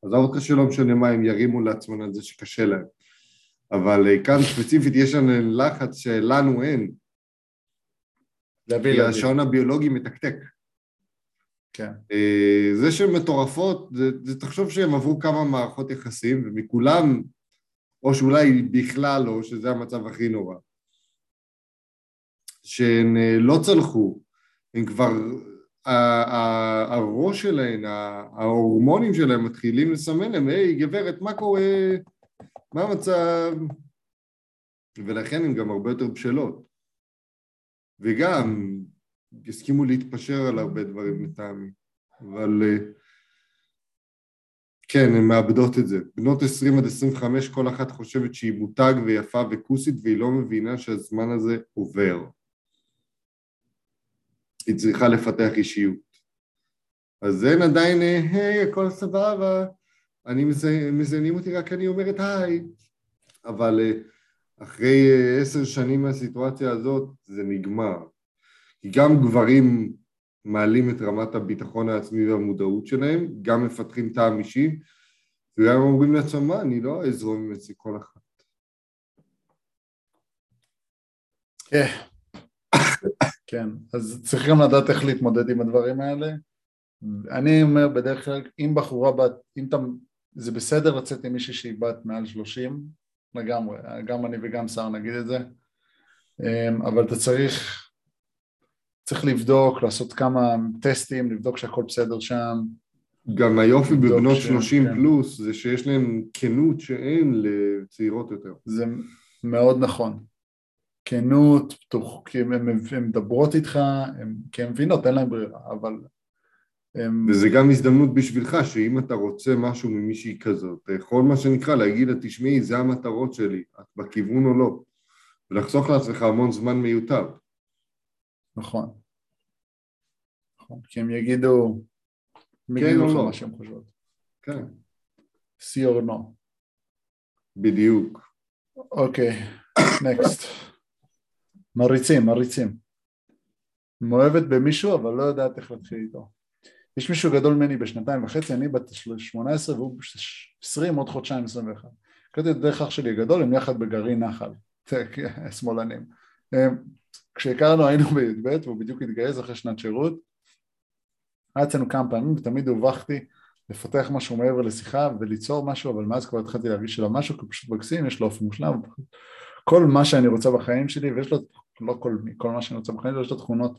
עזוב אותך שלא משנה מה, הם ירימו לעצמם על זה שקשה להם. אבל אה, כאן ספציפית יש לנו לחץ שלנו אין,
להביא
כי. השעון הביולוגי מתקתק.
כן,
אה, זה שהן מטורפות, זה, זה תחשוב שהם עברו כמה מערכות יחסים, ומכולם, או שאולי בכלל לא, שזה המצב הכי נורא, שהן אה, לא צלחו, הן כבר, הראש שלהן, ההורמונים שלהן מתחילים לסמן להם, היי גברת, מה קורה? מה המצב? ולכן הן גם הרבה יותר בשלות. וגם יסכימו להתפשר על הרבה דברים לטעמי, אבל אה, כן, הן מאבדות את זה. בנות 20 עד 25, כל אחת חושבת שהיא מותג ויפה וכוסית, והיא לא מבינה שהזמן הזה עובר. היא צריכה לפתח אישיות. אז הן עדיין, היי, הכל סבבה, אני מזי- מזיינים אותי רק אני אומרת היי, אבל אה, אחרי אה, עשר שנים מהסיטואציה הזאת זה נגמר. כי גם גברים מעלים את רמת הביטחון העצמי והמודעות שלהם, גם מפתחים טעם אישי, וגם אומרים לעצמם, מה, אני לא אזרום עם אצלי כל אחת.
כן. כן, אז צריך גם לדעת איך להתמודד עם הדברים האלה. אני אומר בדרך כלל, אם בחורה בת, אם אתה, זה בסדר לצאת עם מישהי שהיא בת מעל 30, לגמרי, גם אני וגם שר נגיד את זה, אמ, אבל אתה צריך, צריך לבדוק, לעשות כמה טסטים, לבדוק שהכל בסדר שם,
גם היופי בבנות
ש-
30
כן.
פלוס זה שיש להן כנות שאין לצעירות יותר.
זה מאוד נכון. כנות, פתוח, כי הן מדברות איתך, הן- כי הן מבינות, אין להן ברירה, אבל הן...
וזה גם הזדמנות בשבילך, שאם אתה רוצה משהו ממישהי כזאת, אתה יכול מה שנקרא להגיד לה, תשמעי, זה המטרות שלי, את בכיוון או לא, ולחסוך לעצמך המון זמן מיותר.
נכון. נכון, כי הם יגידו, הם
כן
יגידו לך
לא.
מה שהם חושבות.
כן.
sí או no.
בדיוק.
אוקיי, נקסט. מריצים, מריצים. מאוהבת במישהו אבל לא יודעת איך להתחיל איתו. יש מישהו גדול ממני בשנתיים וחצי, אני בת 18 והוא 20 עוד חודשיים 21. קראתי את דרך אח שלי הגדול, הם יחד בגרעין נחל, שמאלנים. כשהכרנו היינו בי"ב והוא בדיוק התגייס אחרי שנת שירות, היה אצלנו כמה פעמים ותמיד הובכתי לפתח משהו מעבר לשיחה וליצור משהו, אבל מאז כבר התחלתי להרגיש עליו משהו, כי הוא פשוט מקסים, יש לו אופן מושלם, כל מה שאני רוצה בחיים שלי, ויש לו, לא כל, כל מה שאני רוצה בחיים יש לו תכונות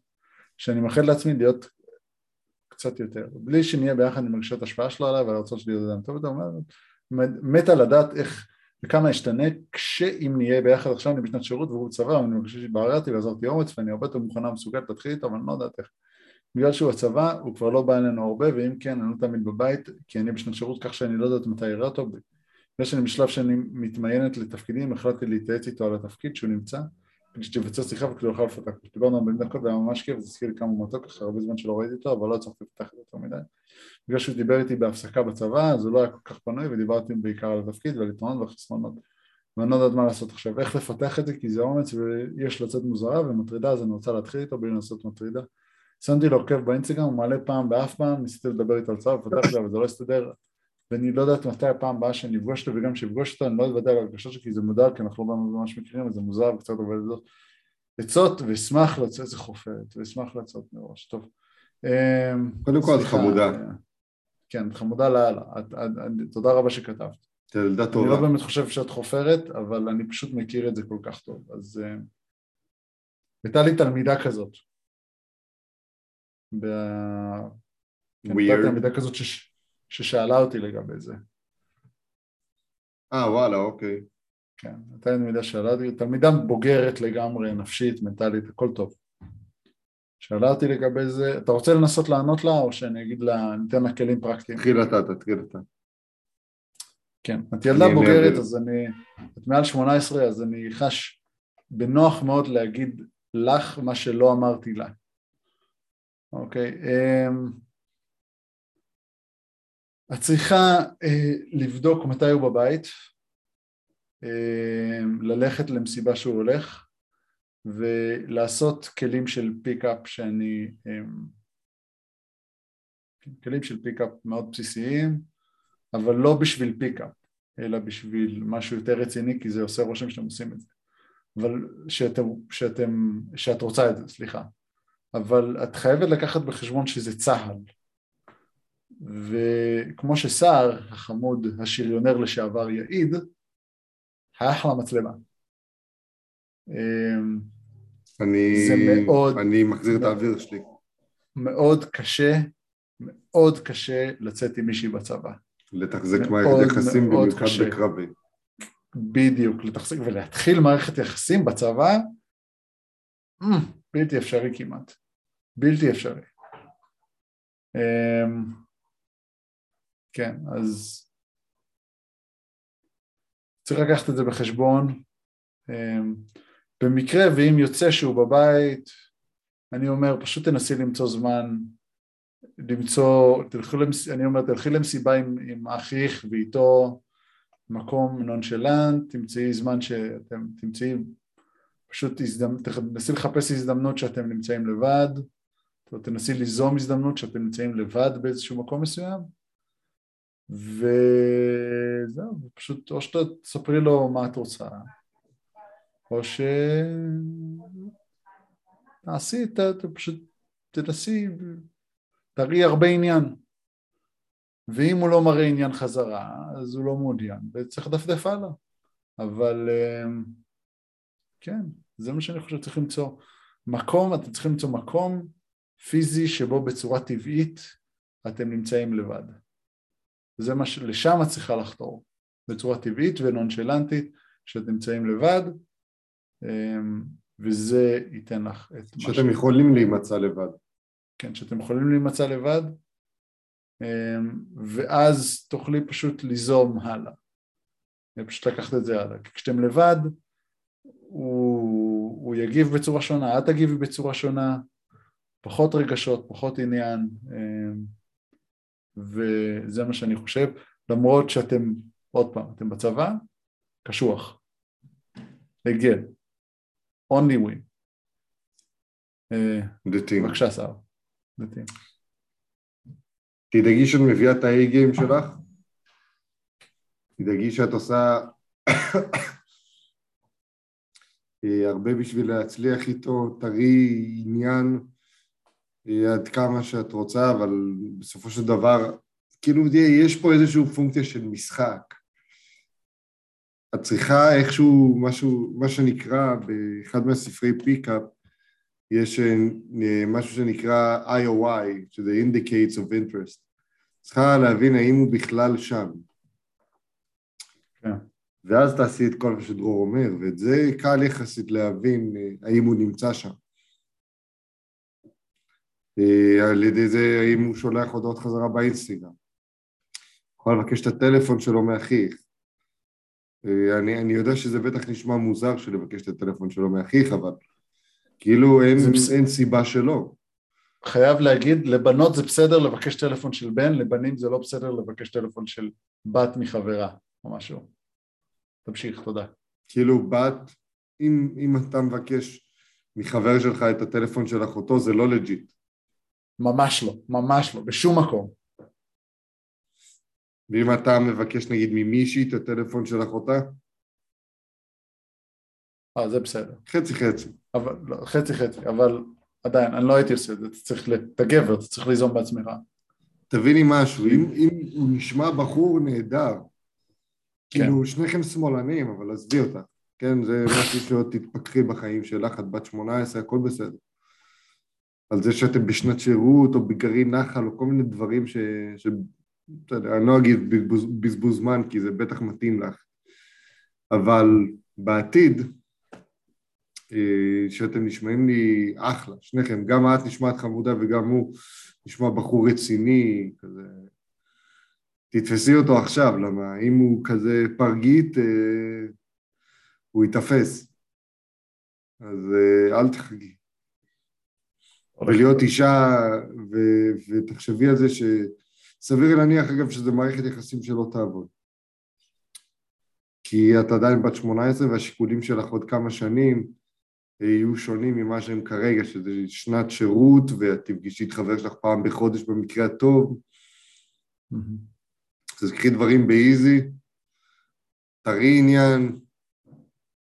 שאני מאחל לעצמי להיות קצת יותר, בלי שנהיה ביחד אני מרגיש את ההשפעה שלו עליי והרצון שלי להיות אדם טוב יותר, אומר, מתה לדעת איך וכמה אשתנה כשאם נהיה ביחד עכשיו אני בשנת שירות והוא בצבא ואני מרגיש שהתבררתי ועזרתי אומץ ואני הרבה יותר מוכנה ומסוגלת להתחיל איתו אבל אני לא יודעת איך. בגלל שהוא הצבא הוא כבר לא בא אלינו הרבה ואם כן אני לא תמיד בבית כי אני בשנת שירות כך שאני לא יודעת מתי אראה אותו. בגלל שאני בשלב שאני מתמיינת לתפקידים החלטתי להתייעץ איתו על התפקיד שהוא נמצא כדי שתבצע שיחה וכדי יוכל לפתח. דיברנו הרבה דקות והיה ממש כיף זה הזכיר לי כמה מתוק אחרי הרבה זמן שלא ראיתי אותו אבל לא הצלחתי לפתח את זה יותר מדי. בגלל שהוא דיבר איתי בהפסקה בצבא אז הוא לא היה כל כך פנוי ודיברתי בעיקר על התפקיד ועל יתרונות והחסרונות ואני לא יודעת מה לעשות עכשיו, איך לפתח את זה? כי זה אומץ ויש לצאת מוזרה ומטרידה אז אני רוצה להתחיל איתו בלי לנסות מטרידה. שמתי לו עוקב באינסטגרם, הוא מעלה פעם באף פעם, ניסיתי לדבר איתו על צבא ופתח זה אבל זה לא הסתדר ואני לא יודעת מתי הפעם הבאה שאני אפגוש אותו וגם כשאפגוש אותו אני לא אוודא על הרגשות שלי כי זה מודע כי אנחנו לא ממש מכירים וזה מוזר וקצת עובד זאת עצות ואשמח לצאת, איזה חופרת, ואשמח לצאת מראש, טוב.
אמ, קודם כל את חמודה.
כן, את חמודה לאללה, תודה רבה שכתבת.
ילדה טובה.
אני לא באמת חושב שאת חופרת, אבל אני פשוט מכיר את זה כל כך טוב, אז... אמ, הייתה לי תלמידה כזאת. ב... כן, הייתה תלמידה כזאת ששאלה אותי לגבי זה.
אה, וואלה, אוקיי.
כן, הייתה תלמידה שאלה אותי, תלמידה בוגרת לגמרי, נפשית, מנטלית, הכל טוב. שאלה אותי לגבי זה, אתה רוצה לנסות לענות לה או שאני אגיד לה, ניתן לה כלים פרקטיים?
תתחיל אתה, תתחיל אתה.
כן, את ילדה בוגרת אז אני, את מעל 18 אז אני חש בנוח מאוד להגיד לך מה שלא אמרתי לה. אוקיי, אמ, את צריכה אה, לבדוק מתי הוא בבית, אמ, ללכת למסיבה שהוא הולך ולעשות כלים של pick-up שאני... אמ, כלים של pick-up מאוד בסיסיים, אבל לא בשביל pick-up, אלא בשביל משהו יותר רציני, כי זה עושה רושם שאתם עושים את זה. אבל שאתם, שאתם, שאת רוצה את זה, סליחה. אבל את חייבת לקחת בחשבון שזה צה"ל. וכמו שסער החמוד, השריונר לשעבר יעיד, אחלה מצלמה. אמ,
אני, זה מאוד, אני מחזיר את האוויר שלי.
מאוד קשה, מאוד קשה לצאת עם מישהי בצבא.
לתחזק מערכת יחסים במיוחד בקרבי.
בדיוק, לתחזק ולהתחיל מערכת יחסים בצבא, אמ, בלתי אפשרי כמעט. בלתי אפשרי. אמ, כן, אז צריך לקחת את זה בחשבון. אמ, במקרה ואם יוצא שהוא בבית, אני אומר פשוט תנסי למצוא זמן, למצוא, תלכו למס... אני אומר תלכי למסיבה עם, עם אחיך ואיתו מקום נונשלנט, תמצאי זמן שאתם תמצאי, פשוט הזדמ... תנסי לחפש הזדמנות שאתם נמצאים לבד, תנסי ליזום הזדמנות שאתם נמצאים לבד באיזשהו מקום מסוים וזהו, פשוט או שאתה תספרי לו מה את רוצה, או ש... תעשי, ת, ת, פשוט תנסי, תראי הרבה עניין. ואם הוא לא מראה עניין חזרה, אז הוא לא מעוניין, וצריך לדפדף הלאה. אבל אמ, כן, זה מה שאני חושב, צריך למצוא מקום, אתם צריכים למצוא מקום פיזי שבו בצורה טבעית אתם נמצאים לבד. וזה מה שלשם את צריכה לחתור, בצורה טבעית ונונשלנטית, שאת נמצאים לבד, אמ, וזה ייתן לך את
מה ש... שאתם יכולים להימצא לבד.
כן, שאתם יכולים להימצא לבד, אמ, ואז תוכלי פשוט ליזום הלאה. פשוט לקחת את זה הלאה. כי כשאתם לבד, הוא, הוא יגיב בצורה שונה, את תגיבי בצורה שונה, פחות רגשות, פחות עניין, אמ, וזה מה שאני חושב, למרות שאתם, עוד פעם, אתם בצבא, קשוח. הגל. only win. אה,
דתיים.
בבקשה, סער. דתיים.
תדאגי שאת מביאה את האי גיים שלך. תדאגי שאת עושה אה, הרבה בשביל להצליח איתו, תראי עניין אה, עד כמה שאת רוצה, אבל בסופו של דבר, כאילו יש פה איזושהי פונקציה של משחק. את צריכה איכשהו, משהו, מה שנקרא באחד מהספרי פיקאפ, יש אה, משהו שנקרא IOI, שזה Indicates of Interest. צריכה להבין האם הוא בכלל שם.
כן.
ואז תעשי את כל מה שדרור אומר, ואת זה קל יחסית להבין אה, האם הוא נמצא שם. אה, על ידי זה האם הוא שולח הודעות חזרה באינסטגרם. יכול לבקש את הטלפון שלו מאחיך. אה, אני, אני יודע שזה בטח נשמע מוזר שלבקש את הטלפון שלו מאחיך, אבל כאילו אין, אין סיבה שלא.
חייב להגיד, לבנות זה בסדר לבקש טלפון של בן, לבנים זה לא בסדר לבקש טלפון של בת מחברה או משהו. תמשיך, תודה.
כאילו בת, אם, אם אתה מבקש מחבר שלך את הטלפון של אחותו, זה לא לג'יט.
ממש לא, ממש לא, בשום מקום.
ואם אתה מבקש נגיד ממישהי את הטלפון של אחותה?
אה, זה בסדר.
חצי חצי.
אבל, לא, חצי חצי, אבל עדיין, אני לא הייתי עושה את זה, אתה צריך, אתה גבר, אתה צריך ליזום בעצמך.
תביני משהו, אם, אם הוא נשמע בחור נהדר,
כן.
כאילו שניכם שמאלנים, אבל עזבי אותך, כן, זה משהו שעוד תתפכחי בחיים שלך, את בת 18, הכל בסדר. על זה שאתם בשנת שירות או בגרעין נחל או כל מיני דברים ש... ש... אני לא אגיד בזבוז זמן כי זה בטח מתאים לך, אבל בעתיד, אה, שאתם נשמעים לי אחלה, שניכם, גם את נשמעת חמודה וגם הוא נשמע בחור רציני, כזה... תתפסי אותו עכשיו, למה אם הוא כזה פרגית, אה, הוא ייתפס. אז אה, אל תחגי. ולהיות אישה, ו, ותחשבי על זה שסביר להניח אגב שזה מערכת יחסים שלא תעבוד. כי את עדיין בת 18 והשיקולים שלך עוד כמה שנים יהיו שונים ממה שהם כרגע, שזה שנת שירות ואת תפגשי את חבר שלך פעם בחודש במקרה הטוב. אז קחי דברים באיזי, תראי עניין,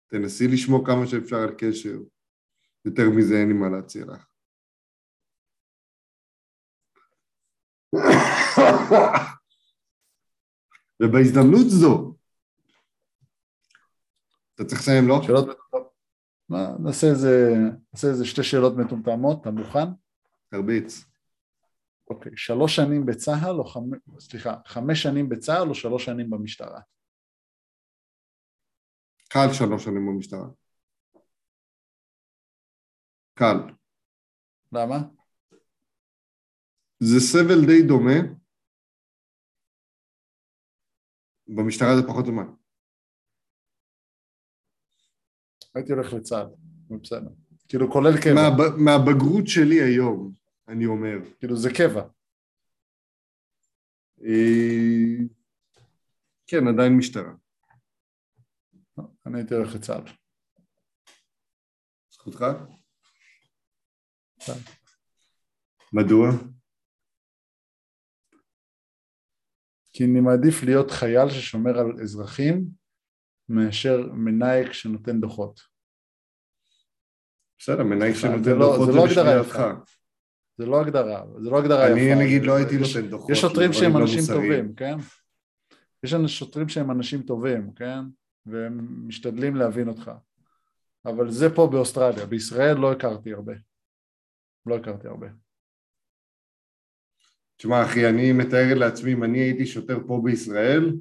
תנסי לשמור כמה שאפשר על קשר. יותר מזה אין לי מה להציע לך. ובהזדמנות זו, אתה צריך לסיים, לא?
שאלות מטומטמות. נעשה איזה, נעשה איזה שתי שאלות מטומטמות, אתה מוכן?
תרביץ.
אוקיי, שלוש שנים בצה"ל או חמש, סליחה, חמש שנים בצה"ל או שלוש שנים במשטרה?
קל שלוש שנים במשטרה. קל.
למה?
זה סבל די דומה. במשטרה זה פחות זמן.
הייתי הולך לצה"ל, בסדר. כאילו כולל קבע.
מה, מהבגרות שלי היום, אני אומר.
כאילו זה קבע.
אה, כן, עדיין משטרה.
אני הייתי הולך לצה"ל.
זכותך? מדוע?
כי אני מעדיף להיות חייל ששומר על אזרחים מאשר מנאייק שנותן דוחות.
בסדר, מנהיג שנותן
לא-
דוחות
זה
זה
לא הגדרה. יפה. זה לא הגדרה, זה לא הגדרה
אני
יפה.
נגיד לא הייתי נותן דוחות.
יש שוטרים שהם
לא
אנשים. טובים, כן? יש שוטרים שהם אנשים טובים, כן? והם משתדלים להבין אותך. אבל זה פה באוסטרליה, בישראל לא הכרתי הרבה. לא הכרתי הרבה.
תשמע אחי, אני מתאר לעצמי, אם אני הייתי שוטר פה בישראל,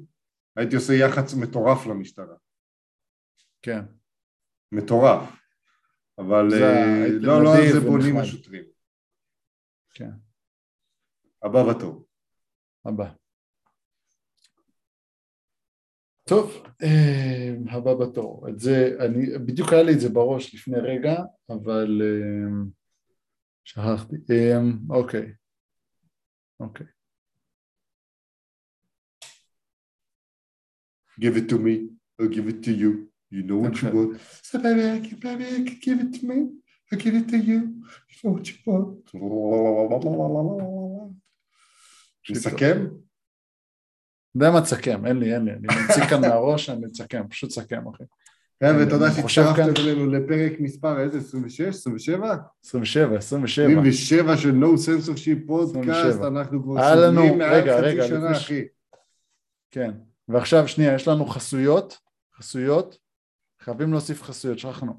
הייתי עושה יח"צ מטורף למשטרה.
כן.
מטורף. אבל
זה
אה, לא, לא על זה בונים. השוטרים.
כן.
הבא בתור.
הבא. טוב, אה, הבא בתור. את זה, אני, בדיוק היה לי את זה בראש לפני רגע, אבל אה, שכחתי. אוקיי. אוקיי.
Give it to me. I'll give it to you. You know what you want. So baby, I can, baby, I can give it to me. I'll give it to you. You know what you want. נסכם?
יודע מה תסכם, אין לי, אין לי, אני ממציא כאן מהראש, אני מסכם, פשוט סכם, אחי.
חבר'ה, תודה
חושב
שהצטרפתם אלינו לפרק מספר איזה? 26? 27?
27, 27.
27 של No Censorship פודקאסט,
27.
אנחנו כבר סוגרים מעל
רגע,
חצי
רגע,
שנה,
לפני
אחי.
כן, ועכשיו שנייה, יש לנו חסויות, חסויות, חייבים להוסיף חסויות, שכחנו.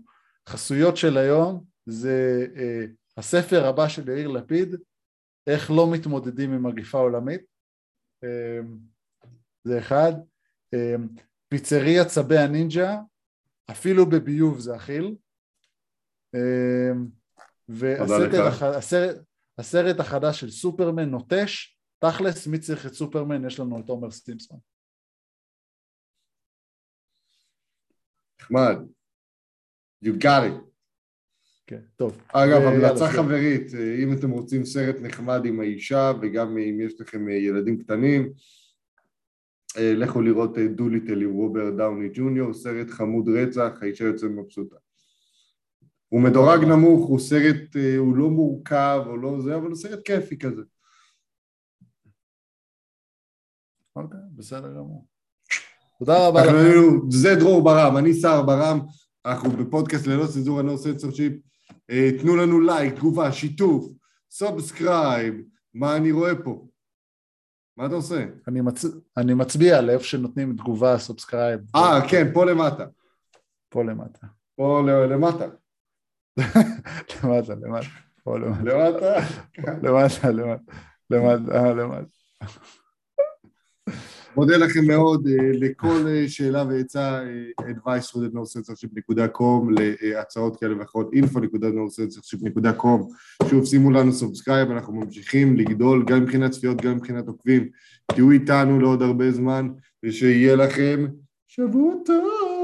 חסויות של היום זה אה, הספר הבא של יאיר לפיד, איך לא מתמודדים עם מגיפה עולמית, אה, זה אחד. אה, פיצריה צבי הנינג'ה, אפילו בביוב זה אכיל. אה, והסרט. הח- הסרט, הסרט החדש של סופרמן נוטש, תכלס מי צריך את סופרמן? יש לנו את עומר סטימפסון.
נחמד. You got it.
כן, טוב.
אגב,
ויאללה,
המלצה. חברית, אה, אם אתם רוצים סרט נחמד עם האישה וגם אם יש לכם אה, ילדים קטנים, אה, לכו לראות אה, דוליטל עם רוברט דאוני ג'וניור, סרט חמוד רצח, האישה יוצאת מבסוטה. הוא מדורג נמוך, הוא סרט, אה, הוא לא מורכב, הוא לא זה, אבל הוא סרט כיפי כזה.
אוקיי, בסדר גמור. תודה רבה
אנחנו
לכם.
זה דרור ברם, אני סער ברם, אנחנו בפודקאסט ללא צנזורה, no censorship. אה, תנו לנו לייק, תגובה, שיתוף, subscribe, מה אני רואה פה? מה אתה עושה?
אני מצ- אני מצביע לאיפה שנותנים תגובה, subscribe.
אה, כן, פה למטה.
פה למטה.
פה ל- למטה.
למטה, למטה. פה למטה.
למטה.
למטה, למטה. למטה, אה, למטה.
מודה לכם מאוד אה, לכל אה, שאלה ועצה, אה, advice.nocensorship.com, להצעות כאלה ואחרות, info.nocensorship.com. שוב, שימו לנו subscribe, אנחנו ממשיכים לגדול גם מבחינת צפיות, גם מבחינת עוקבים. תהיו איתנו לעוד הרבה זמן, ושיהיה לכם שבוע טוב.